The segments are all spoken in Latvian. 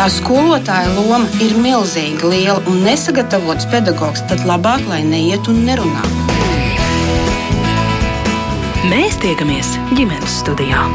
Tā skolotāja loma ir milzīga, liela un nesagatavots pedagogs, tad labāk, lai neiet un nerunā. Mēs tiekamies ģimenes studijā.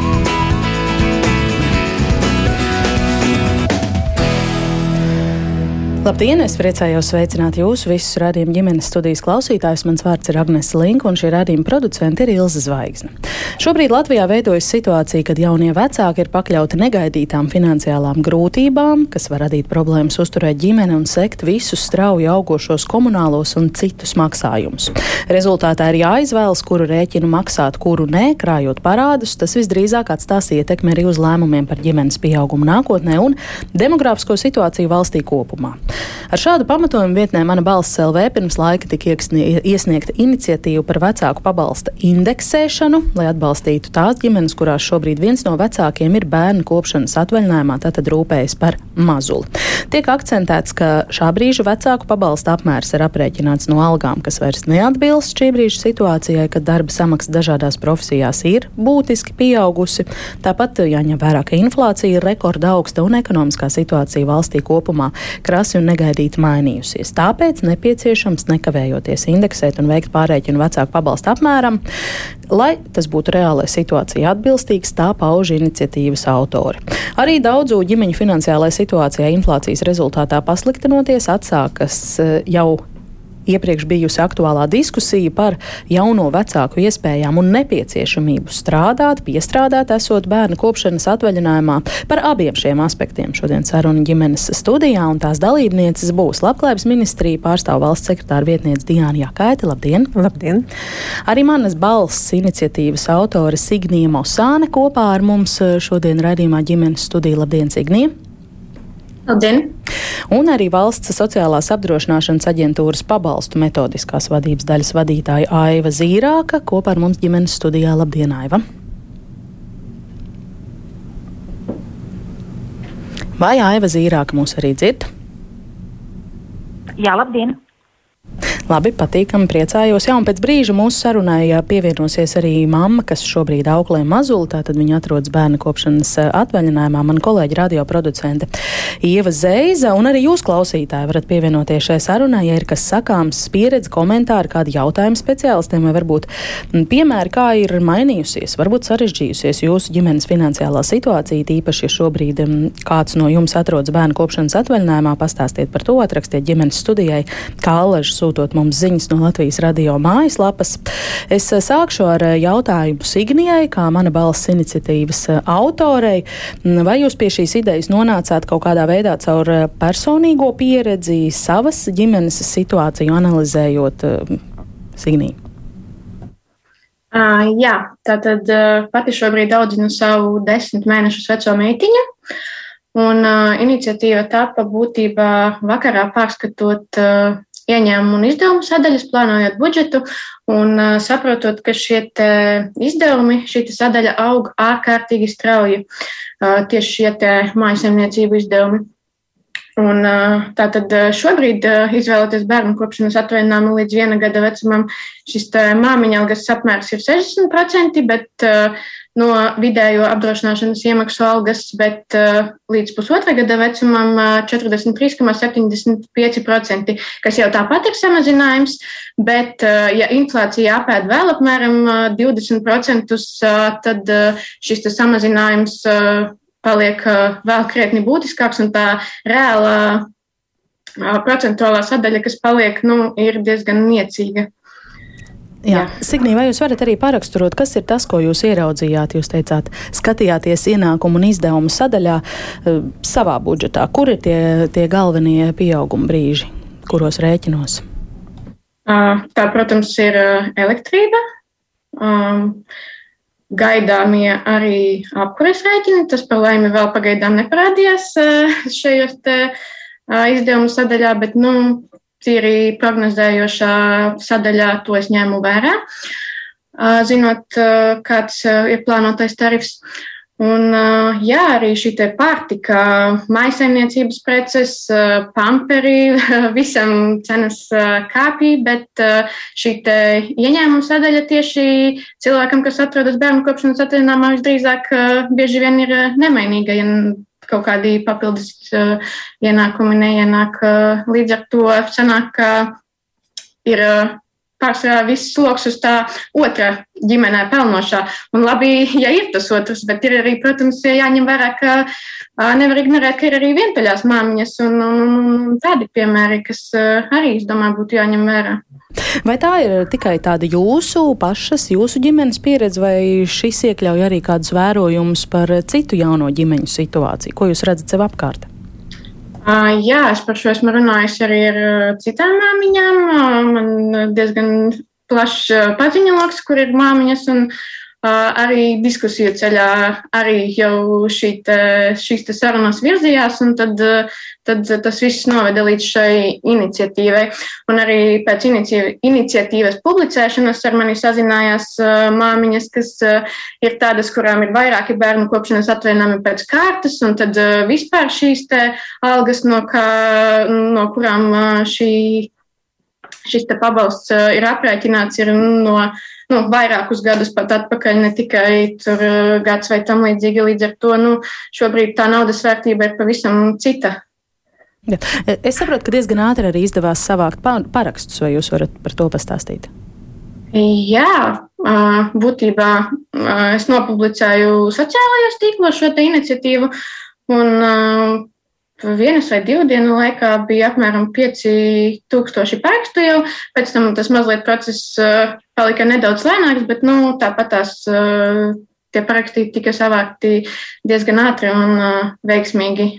Labdien! Es priecājos sveicināt jūs visus rādījumu ģimenes studijas klausītājus. Mans vārds ir Agnēs Linka, un šī rādījuma producente ir Ilza Zvaigzne. Šobrīd Latvijā veidojas situācija, kad jaunie vecāki ir pakļauti negaidītām finansiālām grūtībām, kas var radīt problēmas uzturēt ģimeni un sekt visus strauji augošos komunālos un citus maksājumus. Rezultātā ir jāizvēlas, kuru rēķinu maksāt, kuru nē, krājot parādus. Tas visdrīzāk atstās ietekmi arī uz lēmumiem par ģimenes pieaugumu nākotnē un demogrāfisko situāciju valstī kopumā. Ar šādu pamatojumu vietnē Mana balss LV pirms laika tika iesniegta iniciatīva par vecāku pabalsta indeksēšanu, lai atbalstītu tās ģimenes, kurās šobrīd viens no vecākiem ir bērnu kopšanas atvaļinājumā, tātad rūpējas par mazuli. Tiek akcentēts, ka šā brīža vecāku pabalsta apmērs ir aprēķināts no algām, kas vairs neatbilst šī brīža situācijai, kad darba samaksa dažādās profesijās ir būtiski pieaugusi. Tāpat jāņem vērā, ka inflācija ir rekorda augsta un ekonomiskā situācija valstī kopumā krasi un negaidīti mainījusies. Tāpēc nepieciešams nekavējoties indeksēt un veikt pārreķinu vecāku pabalstu apmēram, lai tas būtu reālai situācijai atbilstīgs, tā pauž iniciatīvas autori. Arī daudzu ģimeņu finansiālajai situācijai inflācijas rezultātā pasliktinoties atsākas eh, jau iepriekš bijusi aktuālā diskusija par jauno vecāku iespējām un nepieciešamību strādāt, piestrādāt, esot bērnu kopšanas atvaļinājumā. Par abiem šiem aspektiem šodien saruna ģimenes studijā, un tās dalībnieces būs Labklājības ministrija pārstāv valsts sekretāra vietniece Diāna Jākaita. Labdien! Labdien! Arī manas balss iniciatīvas autore Signija Mosāne kopā ar mums šodien raidījumā ģimenes studija. Labdien, Signija! Labdien! Un arī valsts sociālās apdrošināšanas aģentūras pabalstu metodiskās vadības daļas vadītāja Aiva Zīrāka kopā ar mums ģimenes studijā. Labdien, Aiva! Vai Aiva Zīrāka mūs arī dzird? Jā, labdien! Labi, patīkami, priecājos. Jā, un pēc brīža mūsu sarunai pievienosies arī mamma, kas šobrīd auklē mazuli. Tātad viņa atrodas bērnu kopšanas atvaļinājumā. Man kolēģi radioproducente Ieva Zeiza un arī jūs klausītāji varat pievienoties šai sarunai, ja ir kas sakāms, pieredze, komentāri, kādi jautājumi speciālistiem vai varbūt piemēri, kā ir mainījusies, varbūt sarežģījusies jūsu ģimenes finansiālā situācija, tīpaši, ja šobrīd kāds no jums atrodas bērnu kopšanas atvaļinājumā, pastāstiet par to, atrakstiet ģimenes studijai, kā alaži sūtot mums ziņas no Latvijas radio mājaslapas. Es eh, sākšu ar eh, jautājumu Signijai, kā mana balss iniciatīvas eh, autorei. Mm, vai jūs pie šīs idejas nonācāt kaut kādā veidā caur personīgo pieredzi, savas ģimenes situāciju analizējot Signiju? Uh, jā, tātad uh, pati šobrīd audzinu savu desmit mēnešus veco meitiņu. Un uh, iniciatīva tapa būtībā vakarā pārskatot uh, ieņēmumu un izdevumu sadaļas, plānojot budžetu un saprotot, ka šie izdevumi, šī sadaļa aug ārkārtīgi strauji, tieši šie mājasemniecību izdevumi. Un, tātad šobrīd, izvēloties bērnu kopšanas atvaļinājumu līdz viena gada vecumam, šis māmiņa algas apmērs ir 60%, bet no vidējo apdrošināšanas iemaksu algas, bet uh, līdz pusotra gada vecumam uh, 43,75%, kas jau tāpat ir samazinājums, bet uh, ja inflācija apēd vēl apmēram uh, 20%, uh, tad šis samazinājums paliek vēl krietni būtiskāks un tā reālā procentuālā sadaļa, kas paliek, nu, ir diezgan niecīga. Jā. Jā. Signī, vai jūs varat arī paraksturot, kas ir tas, ko jūs ieraudzījāt? Jūs teicāt, skatījāties ienākumu un izdevumu sadaļā uh, savā budžetā. Kur ir tie, tie galvenie pieauguma brīži, kuros rēķinos? Uh, tā, protams, ir uh, elektrība. Um, gaidāmie arī apkures rēķini. Tas par laimi vēl pagaidām neparādījās šajos izdevumu sadaļā, bet nu, tīri prognozējošā sadaļā to es ņēmu vērā, zinot, kāds ir plānotais tarifs. Un, jā, arī šī pārtika, maisaimniecības preces, pamperi, visam cenas kāpja, bet šī ieņēmuma sadaļa tieši cilvēkam, kas atrodas bērnu kopšanas atvaļinājumā, visdrīzāk bieži vien ir nemainīga. Ja kaut kādi papildus uh, ienākumi neienāk. Uh, līdz ar to sanāk, ka ir uh, pārsvarā viss sloks uz tā otrā ģimenē pelnošā. Un labi, ja ir tas otrs, bet ir arī, protams, jāņem vērā, ka nevar ignorēt, ka ir arī vientuļās māmiņas un, un, un tādi piemēri, kas arī, es domāju, būtu jāņem vērā. Vai tā ir tikai tāda jūsu pašas, jūsu ģimenes pieredze, vai šis iekļauj arī kādus vērojumus par citu jauno ģimeņu situāciju? Ko jūs redzat sev apkārt? Jā, es par šo esmu runājusi arī ar citām māmiņām. Man diezgan plašs paziņu lokus, kur ir māmiņas. Un, arī diskusiju ceļā arī jau šī te, šīs te sarunas virzījās, tad, tad tas viss noveda līdz šai iniciatīvai. Un arī pēc iniciatīvas publicēšanas ar mani sazinājās māmiņas, kas ir tādas, kurām ir vairāki bērnu kopšanas atvainājumi pēc kārtas, un tad vispār šīs algas, no, kā, no kurām šī, šis pabalsts ir aprēķināts, ir no nu, vairākus gadus pat atpakaļ, ne tikai tur gads vai tam līdzīgi. Līdz ar to nu, šobrīd tā naudas vērtība ir pavisam cita. Ja. Es saprotu, ka diezgan ātri arī izdevās savākt parakstus, vai jūs varat par to pastāstīt? Jā, būtībā es nopublicēju sociālajos tīklos šo iniciatīvu, un vienas vai divu dienu laikā bija apmēram 5000 parakstu jau. Pēc tam tas mazliet process palika nedaudz lēnāks, bet nu, tāpat tās tie paraksti tika savākti diezgan ātri un veiksmīgi.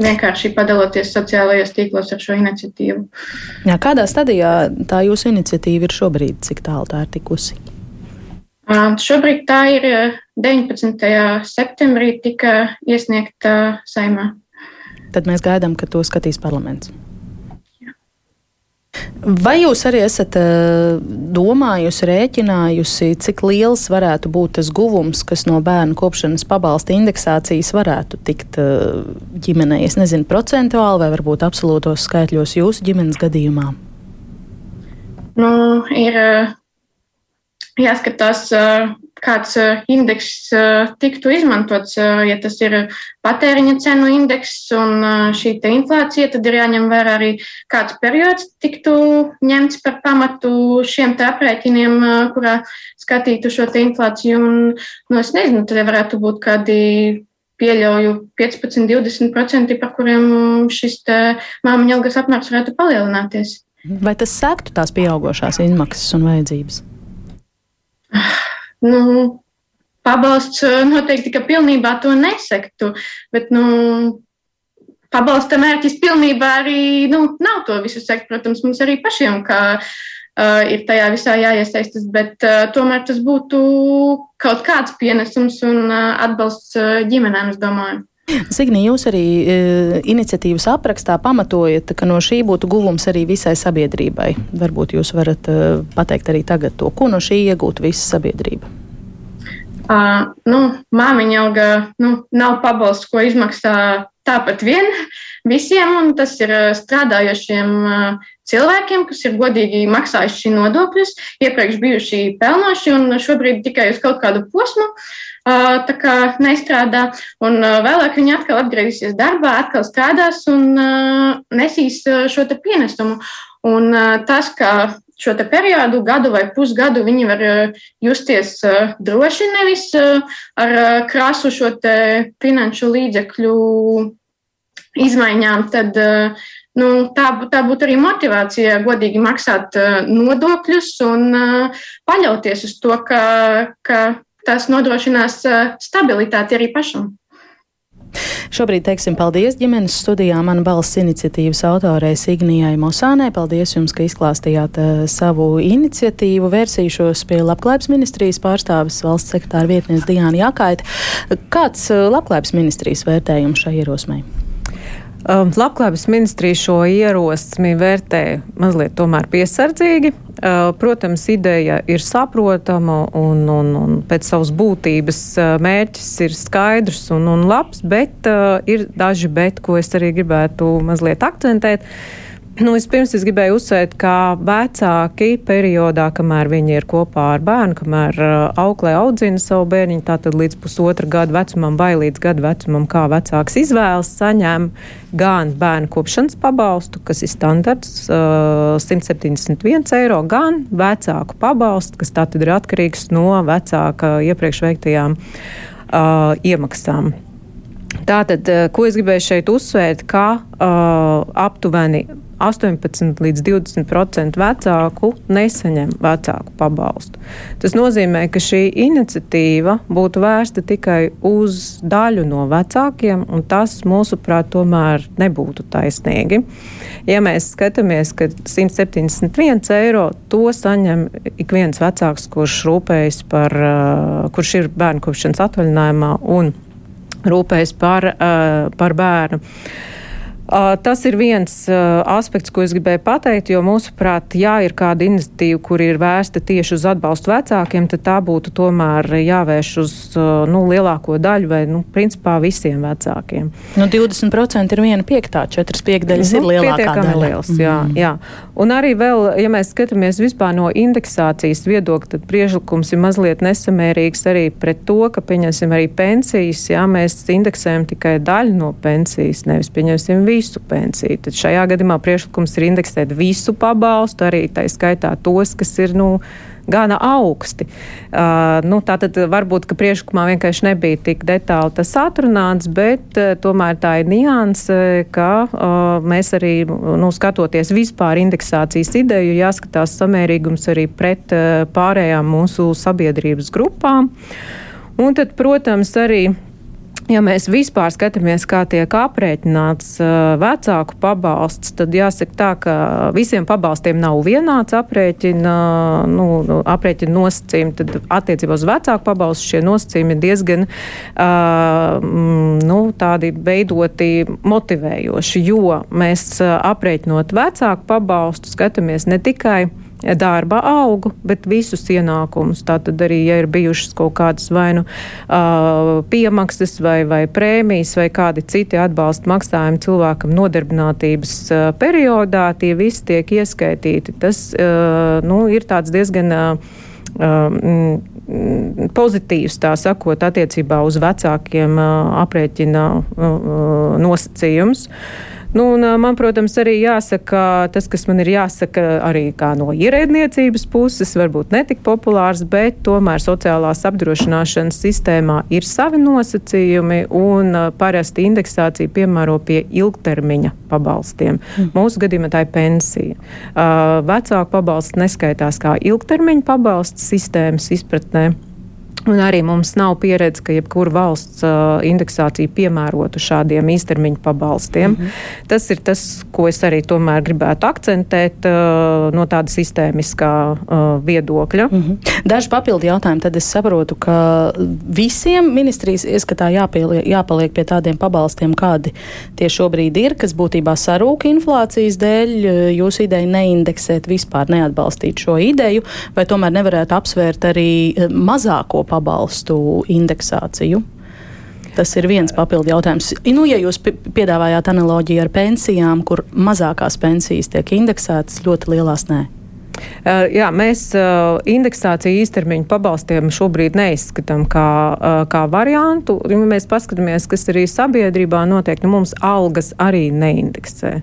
Vienkārši padaloties sociālajos tīklos ar šo iniciatīvu. Jā, kādā stadijā tā jūsu iniciatīva ir šobrīd? Cik tālu tā ir tikusi? Šobrīd tā ir 19. septembrī tika iesniegta saimā tad mēs gaidām, ka to skatīs parlaments. Vai jūs arī esat uh, domājusi, rēķinājusi, cik liels varētu būt tas guvums, kas no bērnu kopšanas pabalsta indeksācijas varētu tikt uh, ģimenei? Es nezinu, procentuāli vai varbūt absolūtos skaitļos jūsu ģimenes gadījumā. Nu, ir uh, jāskatās, kāds indeks tiktu izmantots. Ja tas ir patēriņa cenu indeks un šī inflācija, tad ir jāņem vērā arī kāds periods tiktu ņemts par pamatu šiem aprēķiniem, kurā skatītu šo inflāciju. Un, nu, es nezinu, tad varētu būt kādi pieļauju 15, 20%, par kuriem šis māmiņa algas apmērs varētu palielināties. Vai tas sektu tās pieaugušās izmaksas un vajadzības? Nu, pabalsts eh, noteikti, ka pilnībā to nesektu, bet, nu, pabalsta mērķis pilnībā arī nu, nav to visu sekt. Protams, mums arī pašiem, kā uh, ir tajā visā jāiesaistas, bet uh, tomēr tas būtu kaut kāds pienesums un uh, atbalsts uh, ģimenēm, es domāju. Signi, jūs arī e, iniciatīvas aprakstā pamatojat, ka no šī būtu guvums arī visai sabiedrībai. Varbūt jūs varat e, pateikt arī tagad to, ko no šī iegūtu visa sabiedrība. Uh, nu, māmiņa alga nu, nav pabalsts, ko izmaksā tāpat vien visiem, un tas ir strādājošiem uh, cilvēkiem, kas ir godīgi maksājuši nodokļus, iepriekš bijuši pelnoši un šobrīd tikai uz kaut kādu posmu. Uh, tā kā nestrādā, un vēlāk viņi atkal atgriezīsies darbā, atkal strādās un nesīs šo pienesumu. Un tas, ka šo periodu, gadu vai pusgadu, viņi var justies droši, nevis ar krāsu šo finanšu līdzekļu izmaiņām, tad nu, tā, tā būtu arī motivācija godīgi maksāt nodokļus un paļauties uz to, ka, ka tas nodrošinās stabilitāti arī pašam. Šobrīd teiksim paldies ģimenes studijā mana balss iniciatīvas autorei Signijai Mosānai. Paldies jums, ka izklāstījāt uh, savu iniciatīvu. Vērsīšos pie Labklājības ministrijas pārstāvis valsts sekretāra vietniece Diāna Jākaita. Kāds uh, Labklājības ministrijas vērtējums šai ierosmei? Um, Labklājības ministrija šo ierosmi vērtē mazliet tomēr piesardzīgi. Uh, protams, ideja ir saprotama un, un, un pēc savas būtības uh, mērķis ir skaidrs un, un labs, bet uh, ir daži bet, ko es arī gribētu mazliet akcentēt. Nu, Vispirms es gribēju uzsvērt, ka vecāki periodā, kamēr viņi ir kopā ar bērnu, kamēr uh, auklē audzina savu bērniņu, tātad līdz pusotra gada vecumam vai līdz gada vecumam, kā vecāks izvēlas, saņem gan bērnu kopšanas pabalstu, kas ir standarts uh, 171 eiro, gan vecāku pabalstu, kas tātad ir atkarīgs no vecāka iepriekš veiktajām uh, iemaksām. Tātad, uh, ko es gribēju šeit uzsvērt, ka uh, aptuveni 18 līdz 20% vecāku nesaņem vecāku pabalstu. Tas nozīmē, ka šī iniciatīva būtu vērsta tikai uz daļu no vecākiem, un tas, mūsuprāt, tomēr nebūtu taisnīgi. Ja mēs skatāmies, ka 171 eiro to saņem ik viens vecāks, kurš rūpējas par, kurš ir bērnu kopšanas atvaļinājumā un rūpējas par, par bērnu. Tas ir viens aspekts, ko es gribēju pateikt, jo mūsuprāt, ja ir kāda iniciatīva, kur ir vērsta tieši uz atbalstu vecākiem, tad tā būtu tomēr jāvērš uz nu, lielāko daļu vai, nu, principā visiem vecākiem. Nu, 20% ir viena piektā, četras piekdaļas nu, ir lielākā daļa. Liels, jā, mm. jā. Un arī vēl, ja mēs skatāmies vispār no indeksācijas viedokļa, tad priešlikums ir mazliet nesamērīgs arī pret to, ka, pieņemsim, arī pensijas, jā, mēs indeksējam tikai daļu no pensijas, nevis pieņemsim visu visu pensiju. Tad šajā gadījumā priekšlikums ir indeksēt visu pabalstu, arī tā skaitā tos, kas ir, nu, gana augsti. Uh, nu, tātad varbūt, ka priekšlikumā vienkārši nebija tik detāli tas atrunāts, bet uh, tomēr tā ir nianse, ka uh, mēs arī, nu, skatoties vispār indeksācijas ideju, jāskatās samērīgums arī pret uh, pārējām mūsu sabiedrības grupām. Un tad, protams, arī Ja mēs vispār skatāmies, kā tiek aprēķināts vecāku pabalsts, tad jāsaka tā, ka visiem pabalstiem nav vienāds aprēķina, nu, nu, aprēķina nosacījumi. Tad attiecībā uz vecāku pabalstu šie nosacījumi ir diezgan uh, nu, tādi veidoti motivējoši, jo mēs aprēķinot vecāku pabalstu skatāmies ne tikai darba algu, bet visus ienākumus. Tātad arī, ja ir bijušas kaut kādas vai nu uh, piemaksas vai, vai prēmijas vai kādi citi atbalsta maksājumi cilvēkam nodarbinātības uh, periodā, tie visi tiek ieskaitīti. Tas uh, nu, ir tāds diezgan. Uh, pozitīvs, tā sakot, attiecībā uz vecākiem aprēķina nosacījums. Nu, un, man, protams, arī jāsaka, tas, kas man ir jāsaka arī no ierēdniecības puses, varbūt netik populārs, bet tomēr sociālās apdrošināšanas sistēmā ir savi nosacījumi un parasti indeksācija piemēro pie ilgtermiņa pabalstiem. Mm. Mūsu gadījumā tā ir pensija. Uh, vecāku pabalsts neskaitās kā ilgtermiņa pabalsts sistēmas izpratnē. Un arī mums nav pieredze, ka jebkura valsts uh, indeksācija piemērotu šādiem īstermiņa pabalstiem. Mm -hmm. Tas ir tas, ko es arī tomēr gribētu akcentēt uh, no tāda sistēmiskā uh, viedokļa. Mm -hmm. Daži papildi jautājumi, tad es saprotu, ka visiem ministrijas ieskatā jāpieliek, jāpaliek pie tādiem pabalstiem, kādi tie šobrīd ir, kas būtībā sarūk inflācijas dēļ. Jūsu ideja neindeksēt vispār neatbalstīt šo ideju, vai tomēr nevarētu apsvērt arī mazāko pabalstu indeksāciju? Tas ir viens papildu jautājums. Nu, ja jūs piedāvājāt analoģiju ar pensijām, kur mazākās pensijas tiek indeksētas, ļoti lielās nē. Uh, jā, mēs uh, indeksāciju īstermiņu pabalstiem šobrīd neizskatām kā, uh, kā variantu. Ja mēs paskatāmies, kas arī sabiedrībā notiek, nu mums algas arī neindeksē.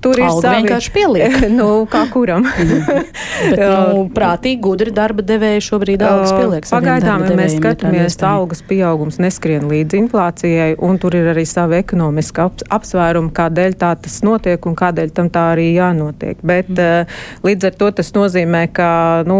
Tur ir Alga savi... vienkārši pieliek. nu, kā kuram. Bet, nu, prātīgi, gudri darba devēji šobrīd algas pieliek. Pagaidām, ja mēs skatāmies, algas pieaugums neskrien līdz inflācijai, un tur ir arī savi ekonomiski ap, apsvērumi, kādēļ tā tas notiek un kādēļ tam tā arī jānotiek. Bet, mm. līdz Līdz ar to tas nozīmē, ka nu,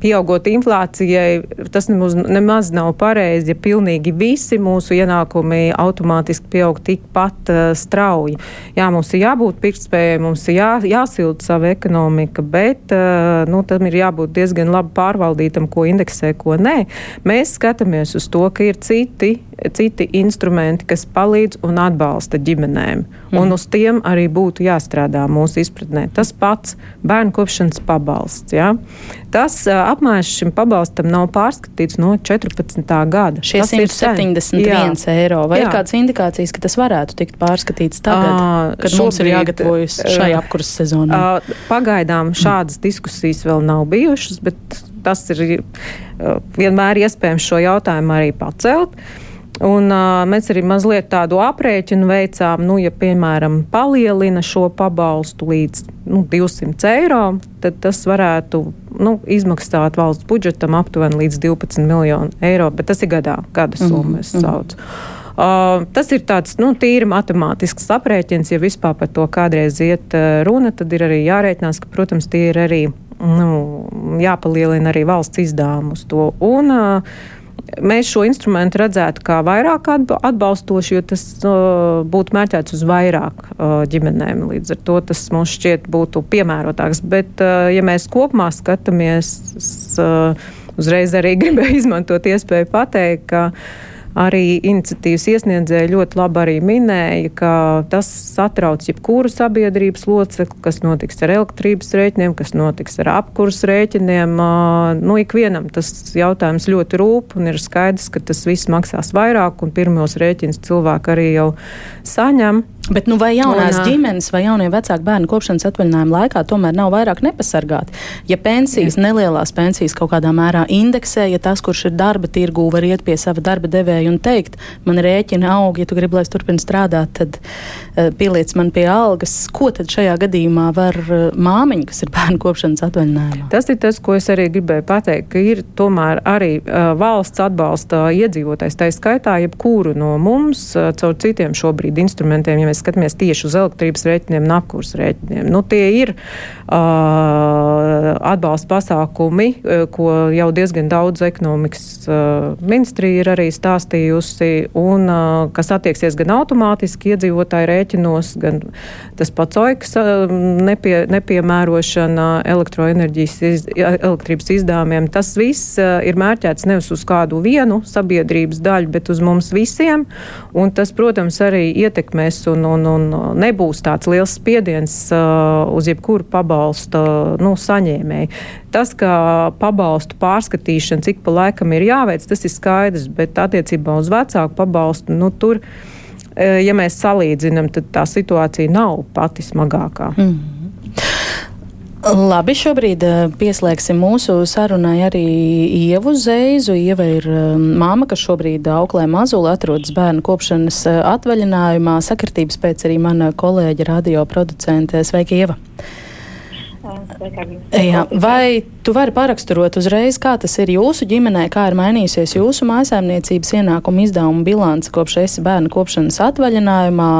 pieaugot inflācijai, tas nemaz, nemaz nav pareizi, ja pilnīgi visi mūsu ienākumi automātiski pieaug tikpat uh, strauji. Jā, mums ir jābūt pirktspējai, mums ir jā, jāsilda sava ekonomika, bet uh, nu, tam ir jābūt diezgan labi pārvaldītam, ko indeksē, ko nē. Mēs skatāmies uz to, ka ir citi citi instrumenti, kas palīdz un atbalsta ģimenēm. Mm. Un uz tiem arī būtu jāstrādā mūsu izpratnē. Tas pats bērnu kopšanas pabalsts. Ja? Tas apmērs šim pabalstam nav pārskatīts no 14. gada. Šie tas 171 eiro. Vai jā. ir kādas indikācijas, ka tas varētu tikt pārskatīts tagad, uh, kad šobrīd, mums ir jāgatavojas šai apkurses sezonai? Uh, pagaidām šādas diskusijas vēl nav bijušas, bet tas ir uh, vienmēr iespējams šo jautājumu arī pacelt. Un, uh, mēs arī mazliet tādu aprēķinu veicām, nu, ja, piemēram, palielina šo pabalstu līdz nu, 200 eiro, tad tas varētu nu, izmaksāt valsts budžetam aptuveni līdz 12 miljonu eiro, bet tas ir gadā, gada summa, mm -hmm. es saucu. Uh, tas ir tāds nu, tīri matemātisks aprēķins. Ja vispār par to kādreiz iet uh, runa, tad ir arī jārēķinās, ka, protams, tie ir arī nu, jāpalielina arī valsts izdevumi uz to. Un, uh, Mēs šo instrumentu redzētu kā vairāk atbalstošu, jo tas uh, būtu mērķēts uz vairāk uh, ģimenēm. Līdz ar to tas mums šķiet būtu piemērotāks. Bet, uh, ja mēs kopumā skatāmies, es uh, uzreiz arī gribēju izmantot iespēju pateikt, ka Arī iniciatīvas iesniedzēja ļoti labi arī minēja, ka tas satrauc jebkuru sabiedrības locekli, kas notiks ar elektrības rēķiniem, kas notiks ar apkurs rēķiniem. Nu, ikvienam tas jautājums ļoti rūp un ir skaidrs, ka tas viss maksās vairāk un pirmos rēķinus cilvēki arī jau saņem. Bet nu, vai jaunās un, ģimenes vai jaunie vecāki bērnu kopšanas atvaļinājuma laikā tomēr nav vairāk nepasargāti? Ja pensijas, jā. nelielās pensijas kaut kādā mērā indeksē, ja tas, kurš ir darba tirgū, var iet pie sava darba devēja un teikt, man rēķina aug, ja tu gribi, lai es turpinu strādāt, tad uh, pieliec man pie algas. Ko tad šajā gadījumā var uh, māmiņa, kas ir bērnu kopšanas atvaļinājumā? Tas ir tas, ko es arī gribēju pateikt, ka ir tomēr arī uh, valsts atbalsta iedzīvotājs, tā skaitā jebkuru no mums uh, caur citiem šobrīd instrumentiem. Ja mēs skatāmies tieši uz elektrības rēķiniem un apkurs rēķiniem. Nu, tie ir uh, atbalsta pasākumi, ko jau diezgan daudz ekonomikas uh, ministrija ir arī stāstījusi, un uh, kas attieksies gan automātiski iedzīvotāju rēķinos, gan tas pats oikas uh, nepie, nepiemērošana elektroenerģijas iz, elektrības izdevumiem. Tas viss uh, ir mērķēts nevis uz kādu vienu sabiedrības daļu, bet uz mums visiem, un tas, protams, arī ietekmēs un, un, un nebūs tāds liels spiediens uh, uz jebkuru pabalstu nu, saņēmēju. Tas, ka pabalstu pārskatīšana cik pa laikam ir jāveic, tas ir skaidrs, bet attiecībā uz vecāku pabalstu, nu, tur, uh, ja mēs salīdzinām, tad tā situācija nav pati smagākā. Mm. Labi, šobrīd eh, pieslēgsim mūsu sarunai arī Ievu Zeizu. Ieva ir eh, māma, kas šobrīd auklē mazuli, atrodas bērnu kopšanas eh, atvaļinājumā. Sakritības pēc arī mana kolēģa radio producente Sveika, Ieva! Jā, vai tu vari paraksturot uzreiz, kā tas ir jūsu ģimenē, kā ir mainījusies jūsu mājasēmniecības ienākuma izdevuma bilance kopš esi bērnu kopšanas atvaļinājumā?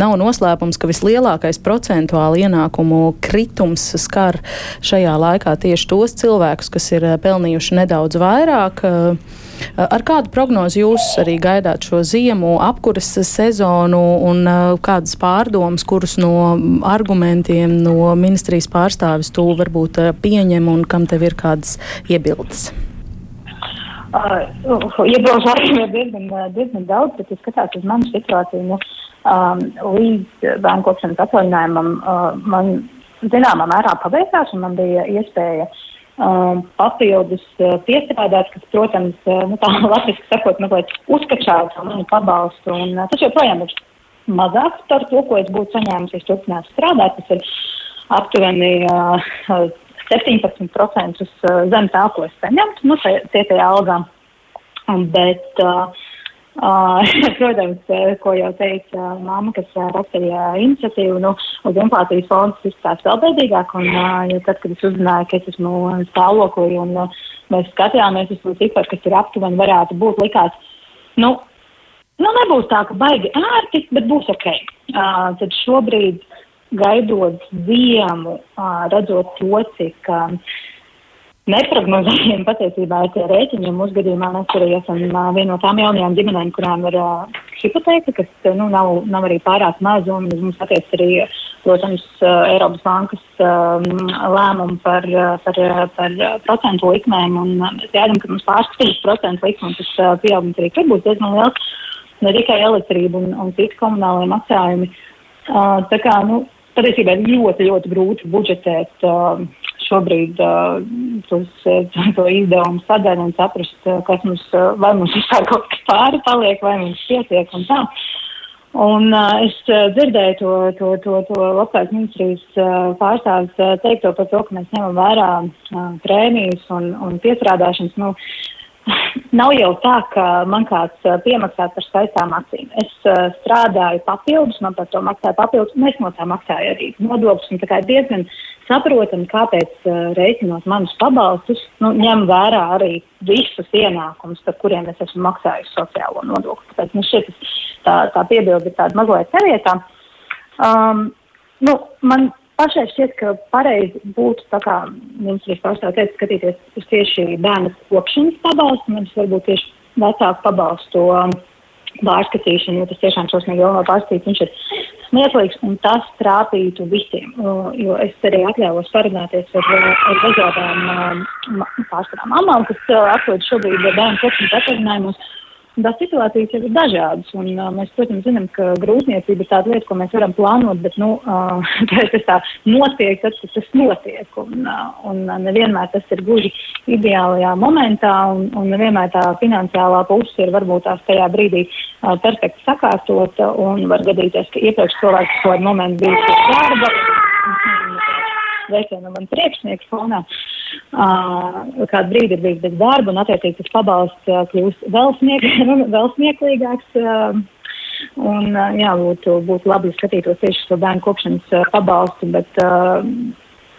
Nav noslēpums, ka vislielākais procentuāli ienākumu kritums skar šajā laikā tieši tos cilvēkus, kas ir pelnījuši nedaudz vairāk. Uh, Ar kādu prognozi jūs arī gaidāt šo ziemu, apkuras sezonu un kādas pārdomas, kurus no argumentiem no ministrijas pārstāvis tu varbūt pieņem un kam tev ir kādas iebildes? Uh, Iebilžu arī ir diezgan, diezgan daudz, bet, ja skatās uz manu situāciju, nu, um, līdz bērnu kopšanas atvaļinājumam, uh, man zināmā mērā pabeigās, un man bija iespēja uh, papildus uh, piestrādāt, kas, protams, uh, nu, tā latviski sakot, mazliet uzkačāt manu pabalstu. Un, uh, tas joprojām ir mazāks par to, ko es būtu saņēmusi, ja turpinātu strādāt. Tas ir aptuveni uh, 17% uh, zem tā, ko es saņemtu, nu, tie tie algām. Bet, Uh, protams, ko jau teica māma, kas rakstīja iniciatīvu, nu, uz inflācijas fonds izskatās vēl bēdīgāk, un uh, ja tad, kad es uzzināju, ka es esmu stāvoklī un uh, mēs skatījāmies uz to ciparu, kas ir aptuveni, varētu būt likās, nu, nu, nebūs tā, ka baigi ērti, bet būs ok. Uh, tad šobrīd, gaidot ziemu, uh, redzot to, cik. Uh, neprognozējami patiesībā ir tie rēķini. Mūsu gadījumā mēs arī esam viena no tām jaunajām ģimenēm, kurām ir uh, hipoteka, kas nu, nav, nav arī pārāk maza. Mums attiec arī, protams, Eiropas bankas um, lēmumu par, par, par procentu likmēm. Un mēs gaidām, ka mums pārskatīs procentu likmi, un tas uh, pieaugums arī tur būs diezgan liels. ne tikai elektrība un, un citi komunālie maksājumi. Uh, tā kā, nu, patiesībā ir ļoti, ļoti grūti budžetēt uh, šobrīd uh, tos, to izdevumu sadaļu un saprast, kas mums, vai mums vispār kaut kas pāri paliek, vai mums pietiek un tā. Un uh, es dzirdēju to, to, to, to labklājības ministrijas uh, pārstāvis uh, teikto par to, ka mēs ņemam vērā uh, prēmijas un, un piestrādāšanas. Nu, uh, Nav jau tā, ka man kāds piemaksā par skaistām acīm. Es uh, strādāju papildus, man par to maksāja papildus, un es no tā maksāju arī nodokļus. Tā kā ir diezgan saprotami, kāpēc uh, reiķinot manus pabalstus, nu, ņem vērā arī visus ienākumus, par kuriem es esmu maksājusi sociālo nodokli. Tāpēc nu, šeit tā, tā piebilde ir tāda mazliet nevietā. Um, nu, man pašai šķiet, ka pareizi būtu, tā kā ministrs pārstāv teica, skatīties uz tieši bērnu kopšanas pabalstu, nevis varbūt tieši vecāku pabalstu um, pārskatīšanu, jo tas tiešām šausmīgi jau pārskatīt, viņš ir smieklīgs un tas trāpītu visiem, jo es arī atļāvos parunāties ar, ar dažādām um, pārsvarām mamām, kas uh, atrodas šobrīd bērnu kopšanas atvaļinājumos Tās situācijas ir dažādas, un uh, mēs, protams, zinām, ka grūtniecība ir tāda lieta, ko mēs varam plānot, bet, nu, uh, tas tā notiek, tad, kad tas notiek, un, uh, un nevienmēr tas ir gluži ideālajā momentā, un, un nevienmēr tā finansiālā puse ir varbūt tās tajā brīdī uh, perfekti sakārtota, un var gadīties, ka iepriekš cilvēks kaut kādu momentu bija pie darba, veicina man priekšnieks fonā. Uh, kādu brīdi ir bijis bez darba, un attiecīgi tas pabalsts uh, kļūst vēl, smiek, vēl smieklīgāks. Uh, un, jā, būtu, būtu labi skatītos tieši šo bērnu kopšanas pabalstu, bet uh,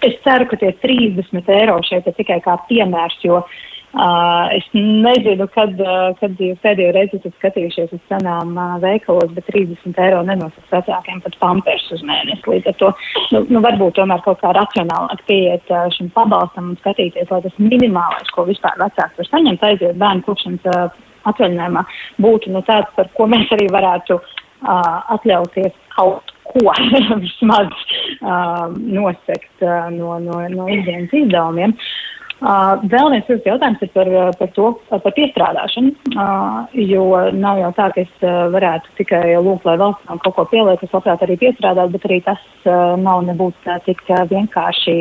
es ceru, ka tie 30 eiro šeit ir tikai kā piemērs, jo uh, Uh, es nezinu, kad, uh, kad jūs pēdējo reizi esat skatījušies uz cenām uh, veikalos, bet 30 eiro nenosaka vecākiem pat pampers uz mēnesi. Līdz ar to, nu, nu varbūt tomēr kaut kā racionālāk pieiet uh, šim pabalstam un skatīties, lai tas minimālais, ko vispār vecāks var saņemt, aiziet bērnu kopšanas uh, atvaļinājumā, būtu nu, tāds, par ko mēs arī varētu uh, atļauties kaut ko vismaz uh, nosekt uh, no, no, no ikdienas izdevumiem. Uh, Uh, vēl viens jūsu jautājums ir par, par to, par piestrādāšanu, uh, jo nav jau tā, ka es varētu tikai lūgt, lai valsts man kaut ko pieliek, es labprāt arī piestrādāt, bet arī tas uh, nav nebūtu tik uh, vienkārši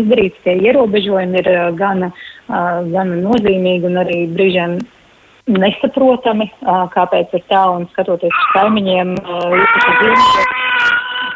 izdarīts, tie ierobežojumi ir gan, gan nozīmīgi un arī brīžiem nesaprotami, kāpēc ir tā un skatoties uz kaimiņiem,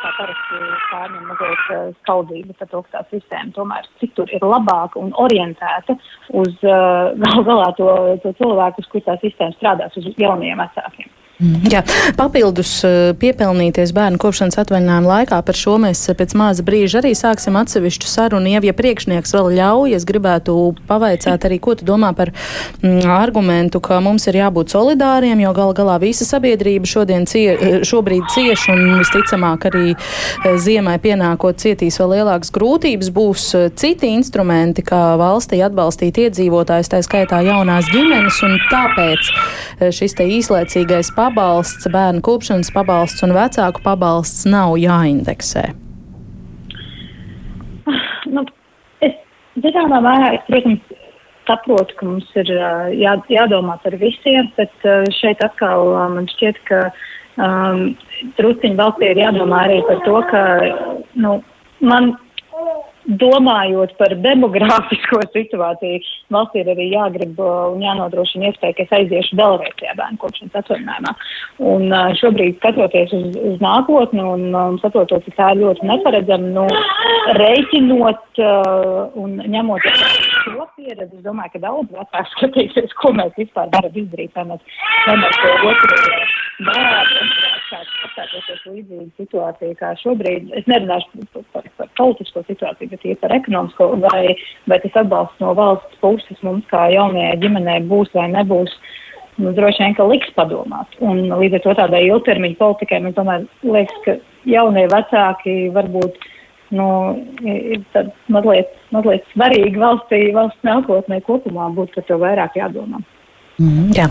uh, parasti pārņem mazliet uh, par to, ka tā sistēma tomēr citur ir labāka un orientēta uz uh, gal galā to, to cilvēku, uz kur tā sistēma strādās, uz jauniem vecākiem. Mm, jā, papildus eh, piepelnīties bērnu kopšanas atvaļinājuma laikā par šo mēs pēc maza brīža arī sāksim atsevišķu sarunu. Ja, priekšnieks vēl ļauj, es gribētu pavaicāt arī, ko tu domā par mm, argumentu, ka mums ir jābūt solidāriem, jo gal galā visa sabiedrība šodien cie, eh, šobrīd cieš un visticamāk arī eh, ziemai pienākot cietīs vēl lielākas grūtības. Būs citi instrumenti, kā valstī atbalstīt iedzīvotājus, tā skaitā jaunās ģimenes, un tāpēc šis te īslaicīgais pārējums pabalsts, bērnu kopšanas pabalsts un vecāku pabalsts nav jāindeksē? Nu, es zināmā mērā, protams, saprotu, ka mums ir jā, jādomā par visiem, bet šeit atkal man šķiet, ka um, drusciņi valstī ir jādomā arī par to, ka nu, man domājot par demogrāfisko situāciju, valstī ir arī jāgrib uh, un jānodrošina iespēja, ka es aiziešu vēlreiz tajā bērnu kopšanas atvaļinājumā. Un uh, šobrīd, skatoties uz, uz nākotni un um, saprotot, ka tā ir ļoti neparedzama, nu, reiķinot uh, un ņemot šo pieredzi, es domāju, ka daudz vecāku skatīsies, ko mēs vispār varam izdarīt, vai mēs, mēs to otru bērnu apstāties līdzīgu situāciju kā šobrīd. Es nerunāšu par, par, par politisko situāciju, ir par ekonomisko, vai, vai tas atbalsts no valsts puses mums kā jaunajai ģimenei būs vai nebūs. Nu, droši vien, ka liks padomāt. Un līdz ar to tādai ilgtermiņa politikai, man tomēr liekas, ka jaunie vecāki varbūt nu, ir mazliet, mazliet svarīgi valstī, valsts nākotnē kopumā būtu par to vairāk jādomā. Mm, jā,